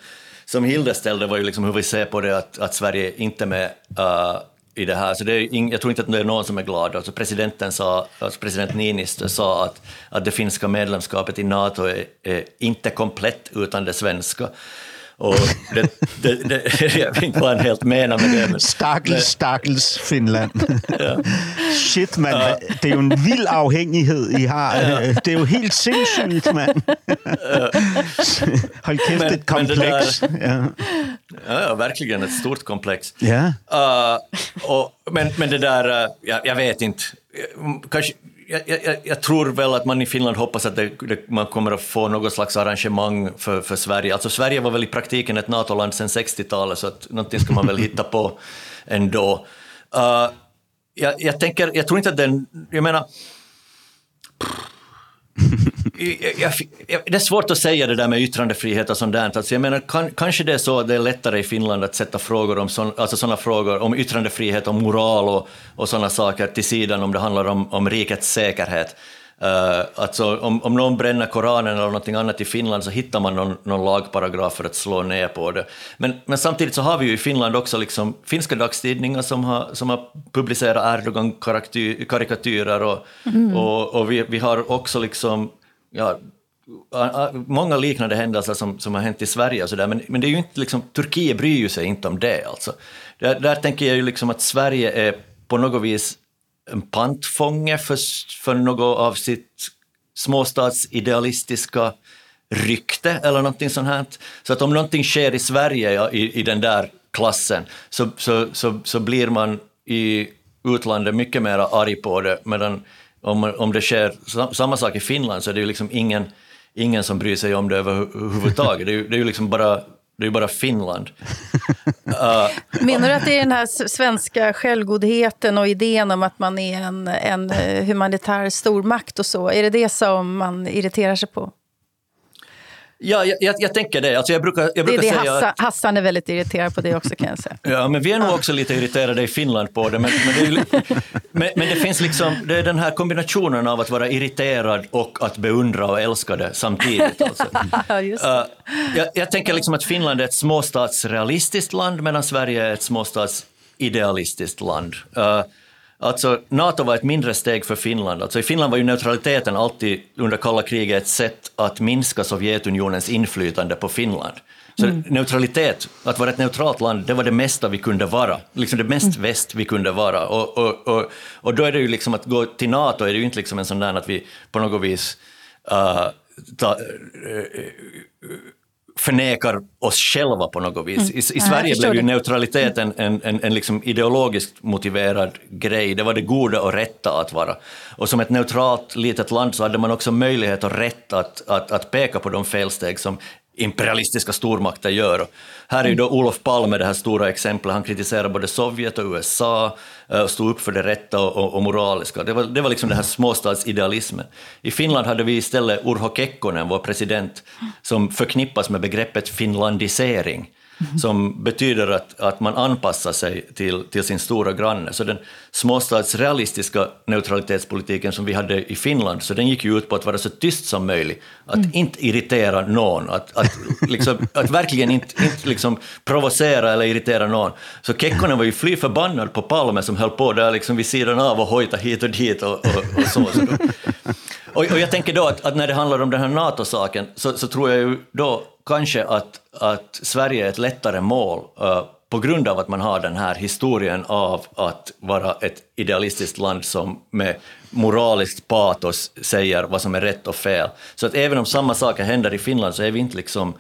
som Hilde ställde var ju liksom hur vi ser på det att, att Sverige inte är med uh, i det här. Så det är ing, jag tror inte att det är någon som är glad. Alltså, presidenten sa, alltså, president Niinistö sa att, att det finska medlemskapet i NATO är, är inte komplett utan det svenska. Och det, det, det, jag vet inte vad han helt menar med det. Men, Stakkels, stakkels Finland. Shit, man. Det er jo en vild afhængighed, I har. Det er jo helt Men- det er et kompleks. men det ja. Ja, ja, verkligen ett stort komplex. Ja. Uh, och, men, men det där, uh, jag, jag vet inte. Kanske, jag, jag, jag tror väl att man i Finland hoppas att det, det, man kommer att få något slags arrangemang för, för Sverige. Alltså Sverige var väl i praktiken ett NATO-land sedan 60-talet, så att någonting ska man väl hitta på ändå. Uh, jag, jag, tänker, jag tror inte att den... Jag menar... Pff, jag, jag, det är svårt att säga det där med yttrandefrihet och sånt där. Alltså jag menar, kan, kanske det är så att det är lättare i Finland att sätta frågor om sån, alltså såna frågor om yttrandefrihet och moral och, och sådana saker till sidan om det handlar om, om rikets säkerhet. Uh, alltså om, om någon bränner Koranen eller någonting annat i Finland så hittar man någon, någon lagparagraf för att slå ner på det. Men, men samtidigt så har vi ju i Finland också liksom finska dagstidningar som har, som har publicerat Erdogan-karikatyrer och, Mm. och, och vi, vi har också liksom ja, många liknande händelser som, som har hänt i Sverige och så där, men, men det är ju inte liksom, Turkiet bryr ju sig inte om det alltså. Där, där tänker jag ju liksom att Sverige är på något vis en pantfånge för, för något av sitt småstadsidealistiska rykte eller någonting sånt här. Så att om någonting sker i Sverige ja, i, i den där klassen så, så, så, så blir man i utlandet mycket mer arg på det, medan om, om det sker sa- samma sak i Finland så är det ju liksom ingen, ingen som bryr sig om det överhuvudtaget. Det är ju, det är ju liksom bara, det är bara Finland. Uh, Menar du att det är den här svenska självgodheten och idén om att man är en, en eh, humanitär stormakt och så? Är det det som man irriterar sig på? Ja, jag, jag, jag tänker det. Alltså jag brukar, jag Det brukar är det säga Hassan, att, Hassan är väldigt irriterad på det också kan jag säga. Ja, men vi är nog också lite irriterade i Finland på det. Men, men, det, är men, men det finns liksom, det är den här kombinationen av att vara irriterad och att beundra och älska det samtidigt. Alltså. Ja, just det. Uh, jag, jag tänker liksom att Finland är ett småstatsrealistiskt land medan Sverige är ett småstatsidealistiskt land. Uh, alltså, Nato var ett mindre steg för Finland. Alltså, I Finland var ju neutraliteten alltid under kalla kriget ett sätt att minska Sovjetunionens inflytande på Finland. Så neutralitet, att vara ett neutralt land, det var det mesta vi kunde vara. Liksom det mest väst vi kunde vara. Och, och, och, och då är det ju liksom att gå till Nato är det ju inte liksom en sån där att vi på något vis uh, ta, uh, förnekar oss själva på något vis. I, i jag Sverige blev ju det. neutraliteten en, en, en liksom ideologiskt motiverad grej. Det var det goda och rätta att vara. Och som ett neutralt litet land så hade man också möjlighet och rätt att, att, att peka på de felsteg som imperialistiska stormakter gör. Här är ju då Olof Palme det här stora exemplet. Han kritiserar både Sovjet och USA eh, och stod upp för det rätta och, och, och moraliska. Det var, det var liksom den här småstadsidealismen. I Finland hade vi istället Urho Kekkonen, vår president, som förknippas med begreppet finlandisering som betyder att, att man anpassar sig till, till sin stora granne. Så den småstadsrealistiska neutralitetspolitiken som vi hade i Finland, så den gick ju ut på att vara så tyst som möjligt, att inte irritera någon, att, att, liksom, att verkligen inte, inte liksom provocera eller irritera någon. Så Kekkonen var ju fly förbannad på Palme som höll på där liksom vid sidan av och hojta hit och dit och, och, och så. så och, och jag tänker då att, att, när det handlar om den här NATO-saken så, så tror jag ju då kanske att, att Sverige är ett lättare mål uh, på grund av att man har den här historien av att vara ett idealistiskt land som med moraliskt patos säger vad som är rätt och fel. Så att även om samma saker händer i Finland så är vi inte liksom...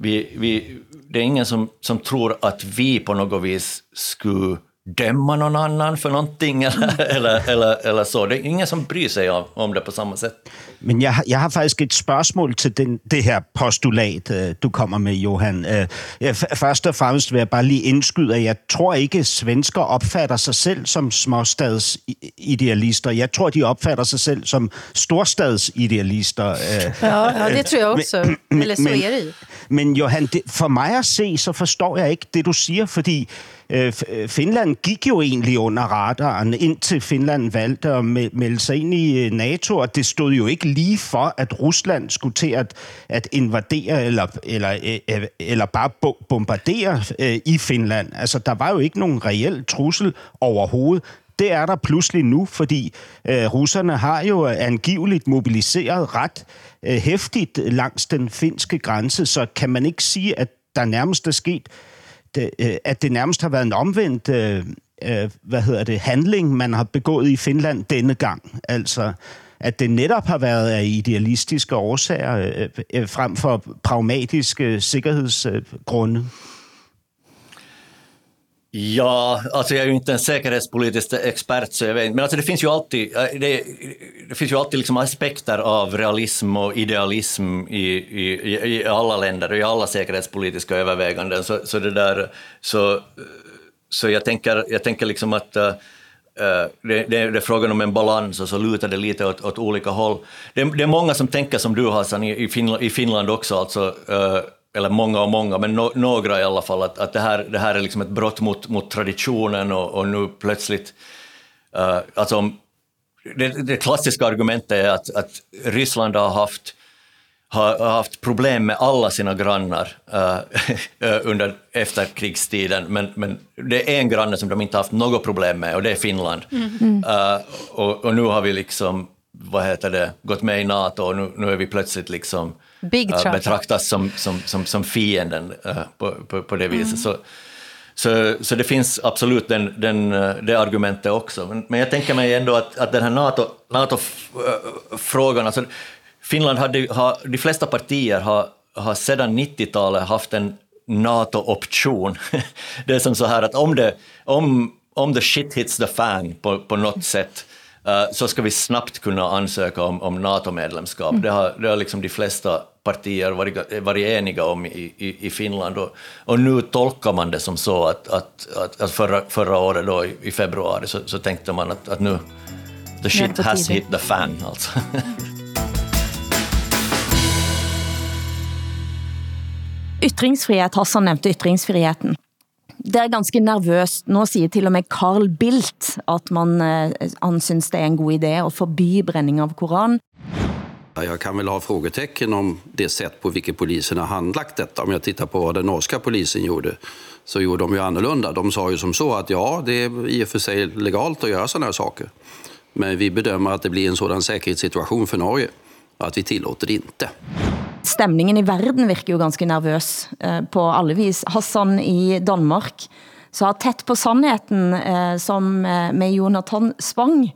Vi, vi, det är ingen som, som tror att vi på något vis skulle döma någon annan för någonting eller, eller, eller, eller så. Det är ingen som bryr sig om, om det på samma sätt. Men jeg, jeg har faktisk et spørgsmål til den, det her postulat, øh, du kommer med, Johan. Øh, først og fremmest vil jeg bare lige indskyde, at jeg tror ikke, svensker opfatter sig selv som småstadsidealister. Jeg tror, de opfatter sig selv som storstadsidealister. Ja, ja, det tror jeg også. Eller så er det Men Johan, det, for mig at se, så forstår jeg ikke det, du Øh, øh, Finland gik jo egentlig under radaren, indtil Finland valgte at melde sig ind i øh, NATO, og det stod jo ikke lige for, at Rusland skulle til at, at invadere eller, eller, øh, øh, eller bare bombardere i Finland. Altså, der var jo ikke nogen reel trussel overhovedet. Det er der pludselig nu, fordi øh, russerne har jo angiveligt mobiliseret ret øh, hæftigt langs den finske grænse, så kan man ikke sige, at der nærmest er sket det, øh, at det nærmest har været en omvendt øh, øh, hvad hedder det, handling, man har begået i Finland denne gang. Altså, at det netop har været af idealistiske årsager øh, øh, frem for pragmatiske sikkerhedsgrunde. Ja, alltså jag är ju inte en säkerhetspolitisk expert, så jag vet Men alltså det finns ju alltid, eh, det, det finns ju alltid liksom aspekter av realism och idealism i, i, i alla länder och i alla säkerhetspolitiska överväganden. Så, så, det där, så, så jag, tänker, jag tänker liksom att äh, det, det, är frågan om en balans och så lutar det lite åt, åt olika håll. Det, det, är många som tänker som du Hassan i, i, Finland, i Finland också, alltså, äh, eller många och många, men no, några i alla fall, att, att det, här, det här är liksom ett brott mot, mot traditionen och, och nu plötsligt... Uh, alltså, det, det, klassiska argumentet är att, att Ryssland har haft, har, haft problem med alla sina grannar uh, under efterkrigstiden, men, men det är en granne som de inte haft något problem med och det är Finland. Mm. Uh, och, och nu har vi liksom vad heter det, gått med i NATO och nu, nu är vi plötsligt liksom Big uh, betraktas som, som, som, som fienden uh, på, på, på det viset. Mm. Så, så, så det finns absolut den, den, det argumentet också. Men, men jag tänker mig ändå att, att den här NATO-frågan, NATO alltså Finland hade, har, de flesta partier har, har sedan 90-talet haft en NATO-option. det är som så här att om det, om, om the shit hits the fan på, på något sätt, Eh, så ska vi snabbt kunna ansöka om, om NATO-medlemskap. Mm. Det, har, det har liksom de flesta partier varit, varit eniga om i, i, i Finland. Och, och, nu tolkar man det som så att, att, att, att förra, förra året då, i, februari så, så, tänkte man att, att nu the shit has hit the fan. Alltså. Ytringsfrihet, Hassan nevnte ytringsfriheten det är ganska nervöst. Nu säger till och med Carl Bildt, att man, anser han det är en god idé att förbjuda bränning av Koran. Jag kan väl ha frågetecken om det sätt på vilket polisen har handlagt detta. Om jag tittar på vad den norska polisen gjorde så gjorde de ju annorlunda. De sa ju som så att ja, det är i och för sig legalt att göra sådana här saker. Men vi bedömer att det blir en sådan säkerhetssituation för Norge att vi tillåter det inte. Stämningen i världen verkar ju ganska nervös eh, på alla vis. Hassan i Danmark. Så har tätt på sannheten eh, som eh, med Jonathan Spang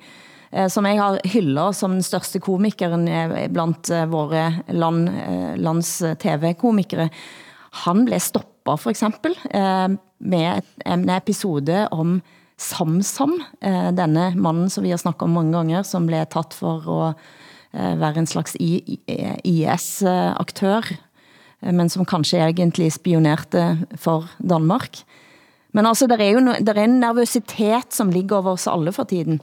som jag har hyllat som den största komikern bland våra land, lands tv-komiker... Han blev stoppad för exempel med en episode om Samsam, denna mannen som vi har snackat om många gånger, som blev tatt för att... Eh, være en slags IS-aktør, eh, men som kanskje egentlig spionerte eh, for Danmark. Men altså, der er jo der er en nervøsitet, som ligger over oss alle for tiden.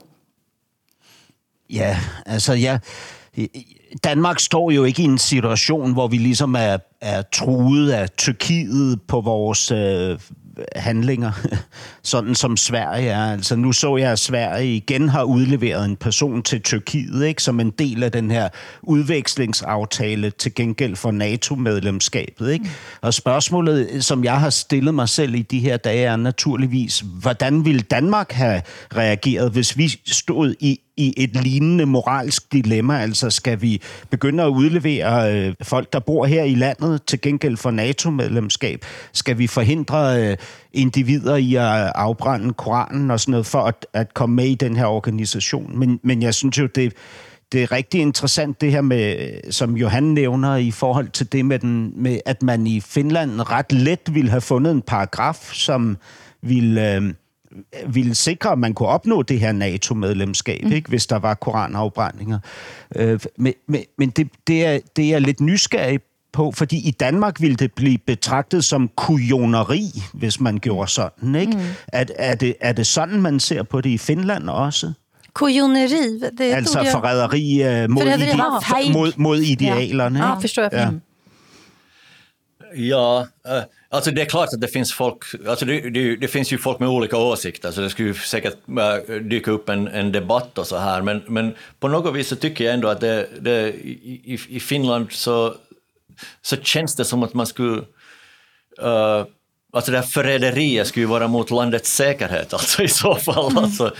Ja, altså, ja, Danmark står jo ikke i en situation, hvor vi ligesom er, er truet af Tyrkiet på vores øh, handlinger, sådan som Sverige er. Altså, nu så jeg, at Sverige igen har udleveret en person til Tyrkiet, ikke, som en del af den her udvekslingsaftale til gengæld for NATO-medlemskabet. Ikke? Og spørgsmålet, som jeg har stillet mig selv i de her dage, er naturligvis, hvordan ville Danmark have reageret, hvis vi stod i i et lignende moralsk dilemma. Altså skal vi begynde at udlevere øh, folk, der bor her i landet til gengæld for NATO-medlemskab? Skal vi forhindre øh, individer i at afbrænde Koranen og sådan noget for at, at komme med i den her organisation? Men, men jeg synes jo, det det er rigtig interessant det her med, som Johan nævner i forhold til det med, den, med at man i Finland ret let ville have fundet en paragraf, som ville, øh, ville sikre, at man kunne opnå det her NATO-medlemskab, mm. ikke, hvis der var koranafbrændinger. Øh, men men, men det, det, er, det er lidt nysgerrig på, fordi i Danmark ville det blive betragtet som kujoneri, hvis man gjorde sådan. Ikke? Mm. Er, er, det, er det sådan, man ser på det i Finland også? Kujoneri? Det altså jag... förräderi uh, mod, ide mod, mod idealerna. Ja, ja förstår jag. Ja. Ja, uh, alltså det är klart att det finns folk, alltså det, det, det, finns ju folk med olika åsikter, så det skulle säkert äh, dyka upp en, en debatt och så här, men, men på något vis så tycker jag ändå att det, det i, i Finland så, så känns det som att man skulle uh, Alltså det här förräderiet skulle ju vara mot landets säkerhet alltså i så fall. Mm. Alltså, uh,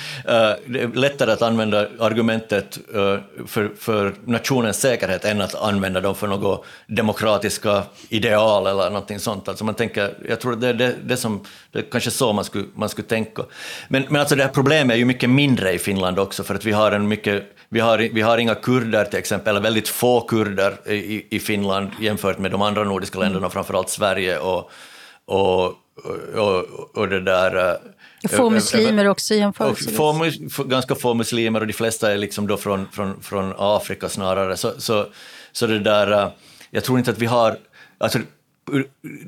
det är lättare att använda argumentet uh, för, för nationens säkerhet än att använda dem för något demokratiska ideal eller någonting sånt. Alltså man tänker, jag tror det är det, det som, det är kanske så man skulle, man skulle tänka. Men, men alltså det här problemet är ju mycket mindre i Finland också för att vi har en mycket vi har, vi har inga kurder till exempel, eller väldigt få kurder i, i Finland jämfört med de andra nordiska länderna, mm. framförallt Sverige och, och, och, och det där... Eh, få muslimer också jämförelsevis. Få, ganska få muslimer och de flesta är liksom då från, från, från Afrika snarare. Så, så, så det där, eh, jag tror inte att vi har... Alltså,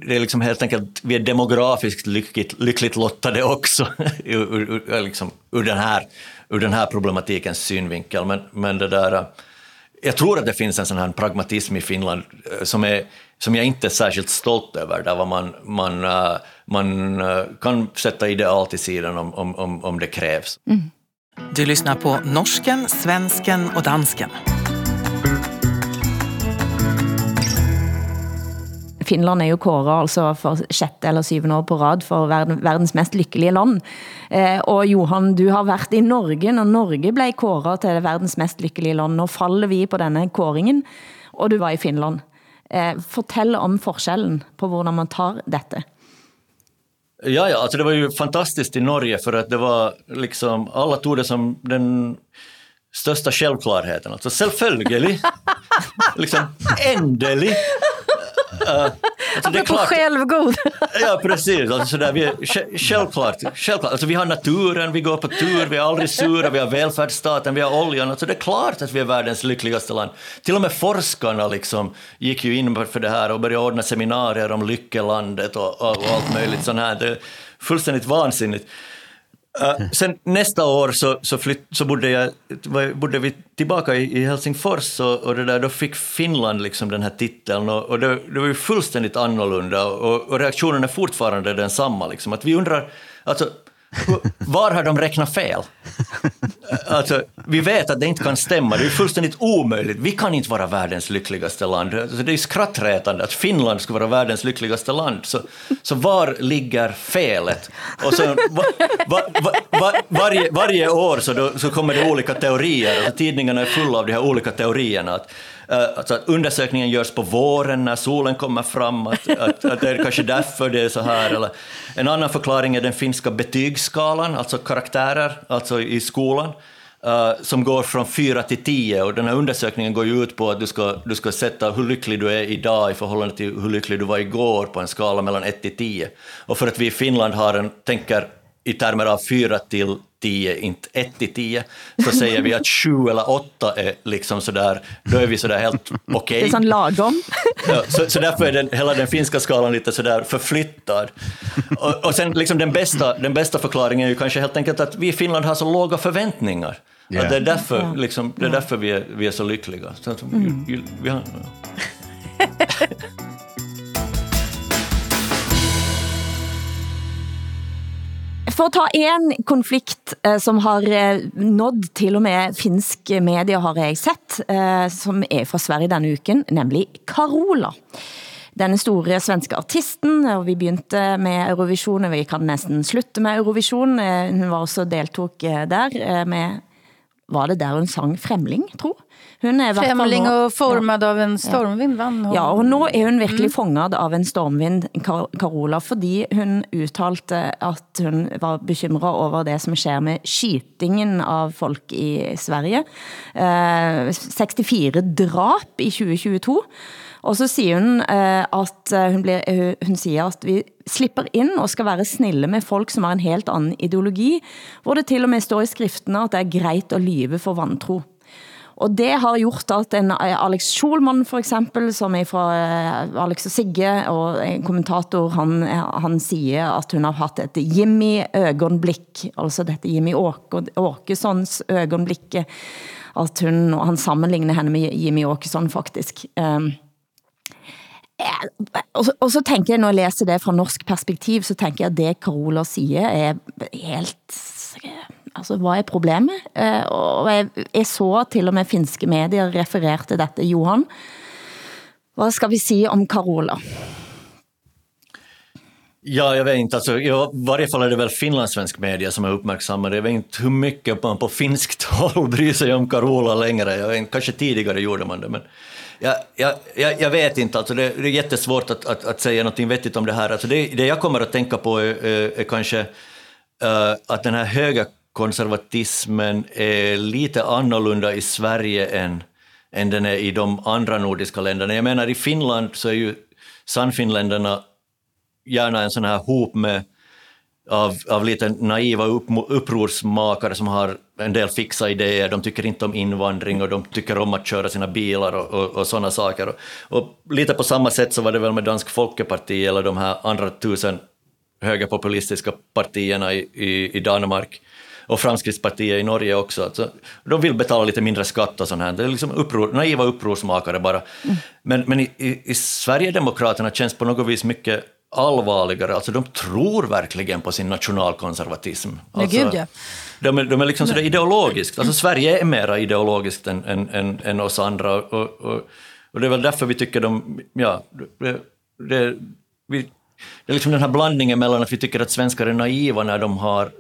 det är liksom helt enkelt, vi är demografiskt lyckligt, lyckligt lottade också ur, ur, liksom, ur, den här, ur den här problematikens synvinkel. Men, men det där, eh, jag tror att det finns en sån här pragmatism i Finland som är som jag inte är särskilt stolt över, där man, man, uh, man uh, kan sätta ideal till sidan om, om, om det krävs. Mm. Du lyssnar på norsken, svensken och dansken. Finland är ju kåret alltså för sjätte eller syvende år på rad för världens mest lyckliga land. Eh, och Johan, du har varit i Norge när Norge blev kåret till världens mest lyckliga land. Nu faller vi på denna kåringen och du var i Finland. Eh, fortell om forskellen på hur man tar detta. Ja, ja, alltså det var ju fantastiskt i Norge för att det var liksom, alla tog det som den största självklarheten. Alltså självföljd, liksom ändelig. Uh, alltså det är klart, självgod. ja, precis. Alltså sådär, vi är, självklart, självklart. Alltså vi har naturen, vi går på tur, vi är aldrig sura, vi har välfärdsstaten, vi har oljan. Alltså det är klart att vi är världens lyckligaste land. Till och med forskarna liksom gick ju in för det här och började ordna seminarier om lyckelandet och, och, och allt möjligt sånt här. Det är fullständigt vansinnigt. Uh, sen nästa år så, så, flytt, så bodde, jag, bodde vi tillbaka i, i Helsingfors och, och det där, då fick Finland liksom den här titeln och, och det, det var ju fullständigt annorlunda och, och reaktionen är fortfarande densamma. Liksom, att vi undrar, alltså, var har de räknat fel? Alltså, vi vet att det inte kan stämma, det är fullständigt omöjligt. Vi kan inte vara världens lyckligaste land. Alltså, det är skrattretande att Finland ska vara världens lyckligaste land. Så, så var ligger felet? Och så, va, va, va, varje, varje år så, då, så kommer det olika teorier, alltså, tidningarna är fulla av de här olika teorierna. Att, Eh, alltså att undersökningen görs på våren när solen kommer fram, att, att, att det är kanske därför det är så här. Eller, en annan förklaring är den finska betygsskalan, alltså karaktärer alltså i skolan, uh, som går från 4 till 10. Och den här undersökningen går ju ut på att du ska, du ska sätta hur lycklig du är idag i förhållande till hur lycklig du var igår på en skala mellan 1 till 10. Och för att vi i Finland har en, tänker i termer av 4 till 10, inte 1 till 10, så säger vi att 7 eller 8 är liksom sådär, då är vi sådär helt okej. Okay. Det är sån lagom. Ja, så, så därför är den, hela den finska skalan lite sådär förflyttad. Och, och sen liksom den bästa, den bästa förklaringen är ju kanske helt enkelt att vi i Finland har så låga förväntningar. Yeah. Att det är därför, liksom, det är därför vi, är, vi är så lyckliga. Så att, mm. vi, vi har, ja. För att ta en konflikt eh, som har eh, nått till och med finsk media, har jag sett, eh, som är från Sverige den uken, nämligen Carola. Den store svenske artisten, og vi började med Eurovision, og vi kan nästan sluta med Eurovision. Hun var også deltog där med var det där hon sang Fremling, tro? Hun er Främling och formad av en stormvind vann hon. Ja, og nå er hun virkelig Mm. fanget av en stormvind, Carola, fordi hun uttalte at hun var bekymret over det som sker med skytingen av folk i Sverige. Eh, 64 drap i 2022. Og så siger hun eh, at eh, hun, blir, hun, hun siger at vi slipper ind og skal være snille med folk, som har en helt anden ideologi, hvor det til og med står i skriftene, at det er greit at lyve for vantro. Og det har gjort at en eh, Alex Schulman for eksempel, som er fra eh, Alex og Sigge, og en kommentator, han, han siger at hun har haft et Jimmy øgonblik, altså dette Jimmy Åkessons øgonblik, at hun, og han sammenligner henne med Jimmy Åkesson faktisk. Um, og, så, og så tænker jeg, når jeg læser det fra norsk perspektiv, så tænker jeg, at det Carola siger er helt... Altså, hvad er problemet? Eh, og jeg, jeg så til og med finske medier refererte dette, Johan. vad ska vi säga om Carola? Ja, jag vet inte. Alltså, I varje fall är det väl finlandssvensk media som är uppmärksammade. Jag vet inte hur mycket man på finskt håll bryr sig om Carola längre. Jag vet inte, kanske tidigare gjorde man det, men jag, jag, jag, jag vet inte. Alltså, det, det är jättesvårt att, att, att säga något vettigt om det här. Alltså, det, det jag kommer att tänka på är, är, är kanske uh, att den här höga konservatismen är lite annorlunda i Sverige än, än den är i de andra nordiska länderna. Jag menar, i Finland så är ju Sannfinländarna gärna en sån här hop med av, av lite naiva upp, upprorsmakare som har en del fixa idéer. De tycker inte om invandring och de tycker om att köra sina bilar och, och, och sådana saker. Och, och lite på samma sätt så var det väl med Dansk Folkeparti eller de här andra tusen högerpopulistiska partierna i, i, i Danmark och Framskrittspartiet i Norge också. Alltså, de vill betala lite mindre skatt och sånt här. Det är liksom uppror, naiva upprorsmakare bara. Mm. Men, men i, i, i Sverigedemokraterna känns på något vis mycket allvarligare. Alltså de tror verkligen på sin nationalkonservatism. Alltså, ja, gud ja. De är, de är liksom sådär ideologiskt. Alltså Sverige är mera ideologiskt än, än, än, än oss andra. Och, och, och det är väl därför vi tycker de... Ja, det, det, vi, det är liksom den här blandningen mellan att vi tycker att svenskar är naiva när de, har,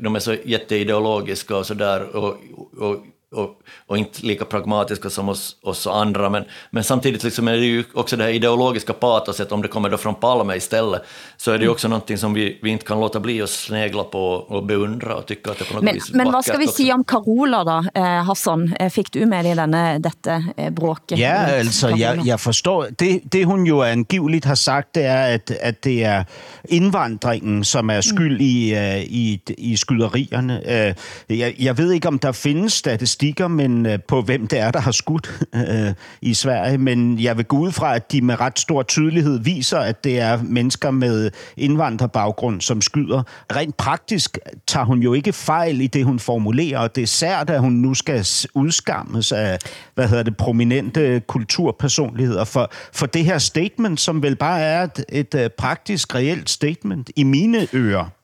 de är så jätteideologiska och sådär och, och, och, och inte lika pragmatiska som oss, oss andra. Men, men samtidigt liksom är det ju också det här ideologiska patoset, om det kommer då från Palme istället, så är det ju också mm. någonting som vi, vi inte kan låta bli att snegla på och beundra och tycka att det på något men, vis Men vad ska vi också. sige om Carola då, eh, Hassan? Eh, Fick du med dig denne, dette eh, bråket? Ja, altså, jeg, jeg forstår. Det, det hun jo angiveligt har sagt, det er, at, at det er indvandringen, som er skyld i, uh, i, i skyderierne. Uh, jeg, jeg ved ikke, om der findes statistikker men, øh, på, hvem det er, der har skudt øh, i Sverige, men jeg vil gå ud fra, at de med ret stor tydelighed viser, at det er mennesker med indvandrerbaggrund, som skyder. Rent praktisk tager hun jo ikke fejl i det, hun formulerer, og det er sært, at hun nu skal udskammes af, hvad hedder det, prominente kulturpersonligheder for, for det her statement, som vel bare er et, et øh, praktisk, reelt statement i mine ører.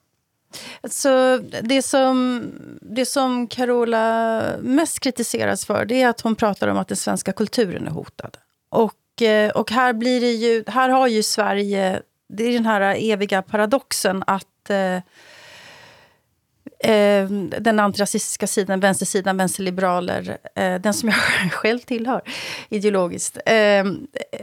Så det som, det som Carola mest kritiseras för det är att hon pratar om att den svenska kulturen är hotad. Och, eh, och här, blir det ju, här har ju Sverige, det är den här eviga paradoxen att eh, eh, den antirasistiska sidan, vänstersidan, vänsterliberaler, eh, den som jag själv tillhör ideologiskt, eh,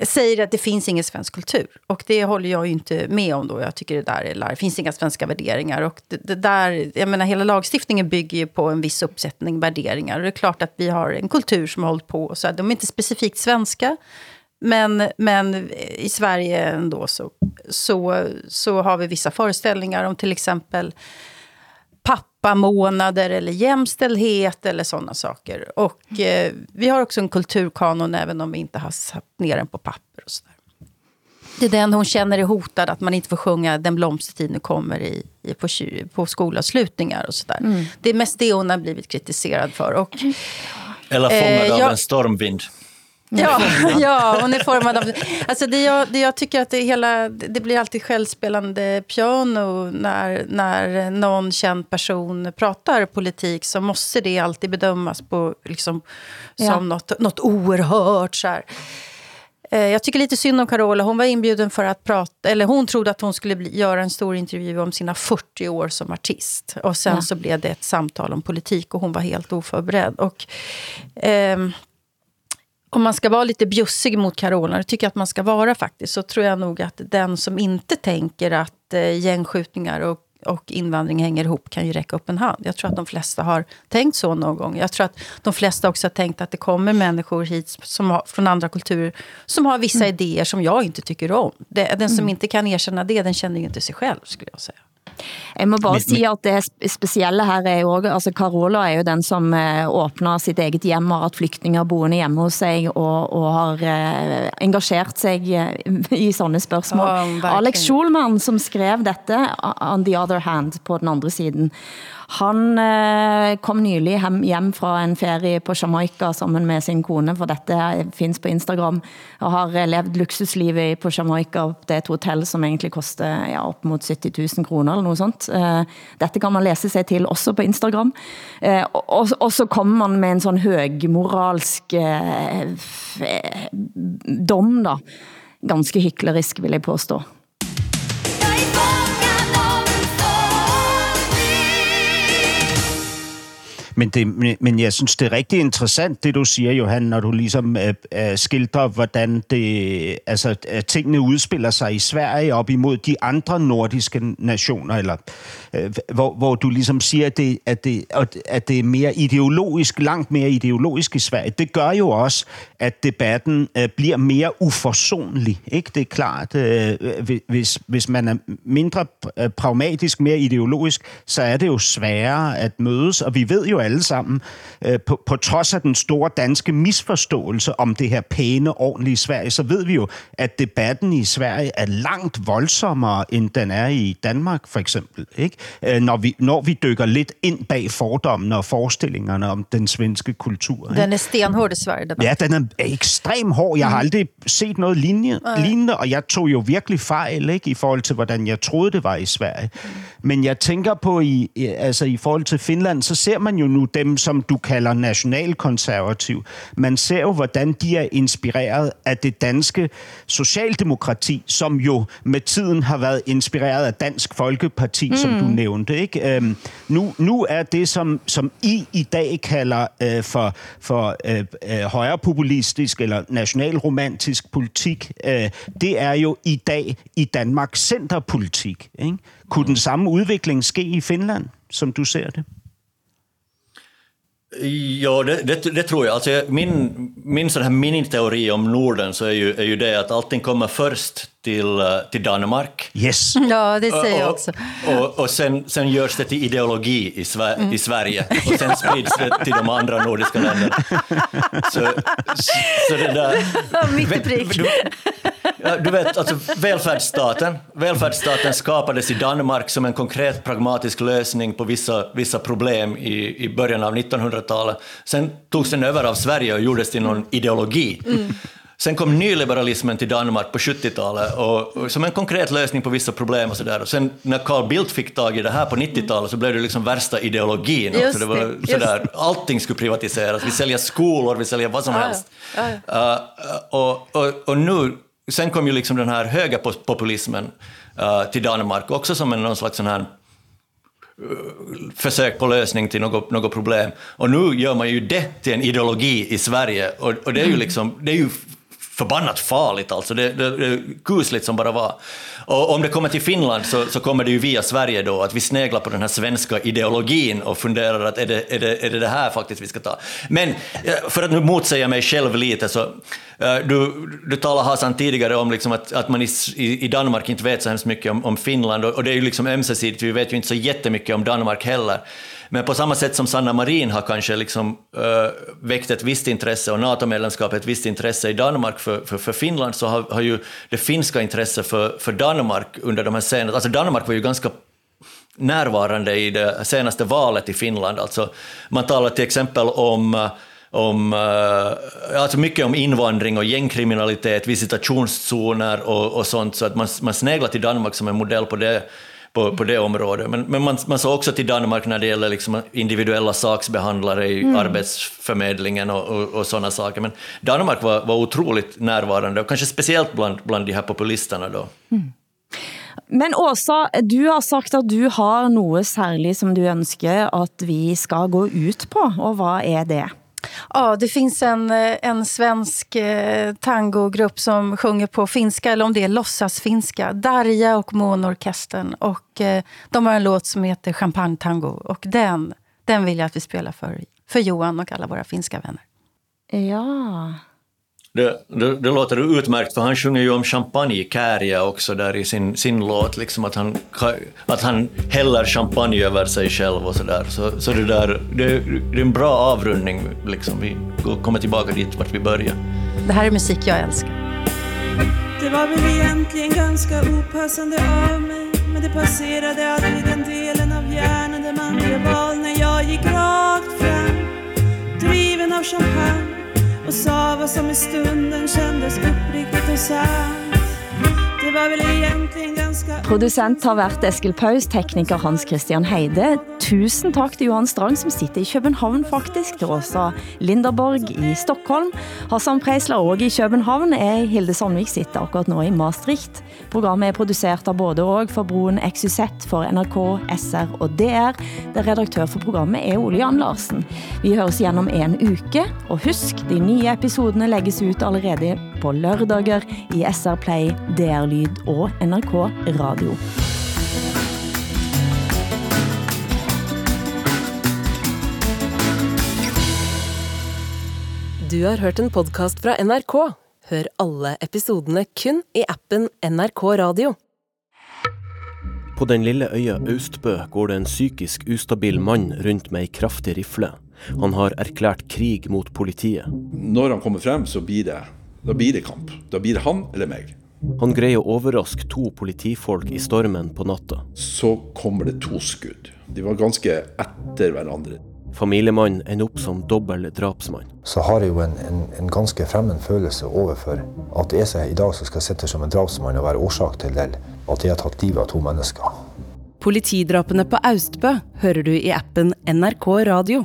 säger att det finns ingen svensk kultur. Och det håller jag ju inte med om då. Jag tycker det där är larv. Det finns inga svenska värderingar. Och det, det, där, jag menar, hela lagstiftningen bygger ju på en viss uppsättning värderingar. Och det är klart att vi har en kultur som har hållit på. Så de är inte specifikt svenska. Men, men i Sverige ändå så, så, så har vi vissa föreställningar om till exempel pappamånader eller jämställdhet eller sådana saker. Och eh, vi har också en kulturkanon även om vi inte har satt ner den på papper. och så där. Det är den hon känner är hotad, att man inte får sjunga Den blomstertid nu kommer i, i, på, på skolavslutningar och sådär. Mm. Det är mest det hon har blivit kritiserad för. Och, Eller fångad eh, av jag- en stormvind. Ja, ja, hon är formad av... Alltså det, jag, det jag tycker att det, hela, det blir alltid självspelande piano när, när någon känd person pratar politik så måste det alltid bedömas på, liksom, som Ja. något, något oerhört. Så här. Eh, jag tycker lite synd om Carola. Hon var inbjuden för att prata, eller hon trodde att hon skulle bli, göra en stor intervju om sina 40 år som artist. Och sen ja. så blev det ett samtal om politik och hon var helt oförberedd. Och, eh, om man ska vara lite bjussig mot Carola, det tycker jag att man ska vara faktiskt, så tror jag nog att den som inte tänker att eh, gängskjutningar och och invandring hänger ihop kan ju räcka upp en hand. Jag tror att de flesta har tänkt så någon gång. Jag tror att de flesta också har tänkt att det kommer människor hit som har, från andra kulturer som har vissa mm. idéer som jag inte tycker om. Det, den som mm. inte kan erkänna det, den känner ju inte sig själv skulle jag säga. Jeg må bare si at det specielle her er jo, altså Carola er jo den som eh, åbner sitt eget hjem, har haft flygtningar boende hjemme hos sig og, og har eh, engageret sig eh, i sådanne spørgsmål. Oh, Alex Schulman, som skrev dette, on the other hand, på den andre siden, han eh, kom nylig hem, hjem fra en ferie på Jamaica sammen med sin kone, for dette finns på Instagram, og har levt levd luksuslivet på Jamaica. Det er et hotell som egentlig koster ja, op mot 70 000 kroner eller noget sånt. Eh, dette kan man läsa sig till också på Instagram. Och så kommer man med en sån högmoralsk dom da. Ganske hyklerisk, vill jag påstå. Men, det, men jeg synes, det er rigtig interessant, det du siger, Johan, når du ligesom øh, øh, skildrer, hvordan det, altså, tingene udspiller sig i Sverige op imod de andre nordiske nationer, eller øh, hvor, hvor du ligesom siger, at det, at, det, at det er mere ideologisk, langt mere ideologisk i Sverige. Det gør jo også, at debatten øh, bliver mere uforsonlig. Ikke? Det er klart, øh, hvis, hvis man er mindre pragmatisk, mere ideologisk, så er det jo sværere at mødes, og vi ved jo alle sammen, øh, på, på trods af den store danske misforståelse om det her pæne, ordentlige Sverige, så ved vi jo, at debatten i Sverige er langt voldsommere, end den er i Danmark, for eksempel. Ikke? Øh, når, vi, når vi dykker lidt ind bag fordommene og forestillingerne om den svenske kultur. Ikke? Den er stenhård i Sverige, den Ja, den er ekstrem hård. Jeg har mm. aldrig set noget lignende, lignende, og jeg tog jo virkelig fejl ikke, i forhold til, hvordan jeg troede, det var i Sverige. Mm. Men jeg tænker på, i, altså i forhold til Finland, så ser man jo nu dem, som du kalder nationalkonservativ. Man ser jo, hvordan de er inspireret af det danske socialdemokrati, som jo med tiden har været inspireret af Dansk Folkeparti, mm. som du mm. nævnte. Ikke? Øhm, nu, nu er det, som, som I i dag kalder øh, for, for øh, øh, højrepopulistisk eller nationalromantisk politik, øh, det er jo i dag i Danmark centerpolitik. Ikke? Kunne den samme udvikling ske i Finland, som du ser det? Ja, det, det, det, tror jag. Alltså, min min sån här miniteori om Norden så är ju, är ju det att allting kommer först till, eh, till Danmark. Yes. Ja, det säger jag också. Och, och, och sen, sen görs det till ideologi i, Sver mm. i Sverige och sen sprids det till de andra nordiska länderna. Så, så det där... Mitt prick. Du, du vet, alltså välfärdsstaten, välfärdsstaten skapades i Danmark som en konkret pragmatisk lösning på vissa, vissa problem i, i början av 1900-talet. Sen togs den över av Sverige och gjordes till någon ideologi. Mm. Sen kom nyliberalismen till Danmark på 70-talet och, och, som en konkret lösning på vissa problem och sådär. Och sen när Carl Bildt fick tag i det här på 90-talet så blev det liksom värsta ideologin. Just det var det, sådär, allting skulle privatiseras. Vi säljer skolor, vi säljer vad som helst. Ja, ja. Uh, och, och, och nu, sen kom ju liksom den här högerpopulismen uh, till Danmark också som en någon slags sån här försök på lösning till något, något problem. Och nu gör man ju det till en ideologi i Sverige och, och det är ju liksom, det är ju förbannat farligt alltså. Det, det, det är kusligt som bara var. Och om det kommer till Finland så, så, kommer det ju via Sverige då, att vi sneglar på den här svenska ideologin och funderar att är det är det, är det, det här faktiskt vi ska ta? Men eh, för att nu motsäga mig själv lite så, eh, du, du talade Hasan tidigare om liksom att, att man i, i Danmark inte vet så hemskt mycket om, om Finland och, och det är ju liksom ömsesidigt, vi vet ju inte så jättemycket om Danmark heller. Men på samma sätt som Sanna Marin har kanske liksom, äh, väckt ett visst intresse och NATO-medlemskapet ett visst intresse i Danmark för, för, för Finland så har, har ju det finska intresset för, för Danmark under de här senaste... Alltså Danmark var ju ganska närvarande i det senaste valet i Finland. Alltså, man talar till exempel om om, eh, alltså mycket om invandring och gängkriminalitet, visitationszoner och, och sånt, så att man, man sneglar till Danmark som en modell på det på, på det området. Men, men man, man såg också till Danmark när det gäller liksom individuella saksbehandlare i Mm. arbetsförmedlingen och, och, och sådana saker. Men Danmark var, var otroligt närvarande, och kanske speciellt bland, bland de här populisterna då. Men Åsa, du har sagt att du har något särskilt som du önskar att vi ska gå ut på. Och vad är det? Ja, det finns en, eh, en svensk eh, tangogrupp som sjunger på finska, eller om det är låtsasfinska. Darja och Månorkestern. Och eh, de har en låt som heter Champagne Tango. Och den, den vill jag att vi spelar för, för Johan och alla våra finska vänner. Ja. Det, det, det låter utmärkt, för han sjunger ju om champagne i Kärja också där i sin, sin låt, liksom att, han, att han häller champagne över sig själv och sådär. Så, så det, där, det, det är en bra avrundning, liksom. vi kommer tillbaka dit vart vi började. Det här är musik jag älskar. Det var väl egentligen ganska opassande av mig Men det passerade aldrig den delen av hjärnan där man gör val När jag gick rakt fram Driven av champagne och sa vad som i stunden kändes uppriktigt och sant. Det var väl egentligen Produsent Producent har vært Eskil Paus, tekniker Hans Christian Heide. Tusen takk til Johan Strang, som sitter i København faktisk, til Åsa Linderborg i Stockholm. Hassan Preisler òg i København, er Hilde Sandvik sitter akkurat nå i Maastricht. Programmet er produsert av både og for Broen XYZ for NRK, SR og DR. Der redaktør for programmet er Ole Jan Larsen. Vi høres igjen om en uke, og husk, de nye episodene legges ut allerede på lørdager i SR Play, DR Lyd og NRK Radio. Du har hørt en podcast fra NRK. Hør alle episodene kun i appen NRK Radio. På den lille øya Austbø går det en psykisk ustabil mann rundt med ei kraftig rifle. Han har erklært krig mot politiet. Når han kommer frem, så blir det, da blir det kamp. Da blir det han eller meg. Han greier å overraske to politifolk i stormen på natta. Så kommer det to skudd. De var ganske etter hverandre. Familiemannen ender opp som dobbel drapsmann. så har jeg jo en, en, en ganske fremmed følelse overfor at det er seg i dag som skal sitte som en drapsmann og være årsak til det, at de har tatt livet av to mennesker. Politidrapene på Austbø hører du i appen NRK Radio.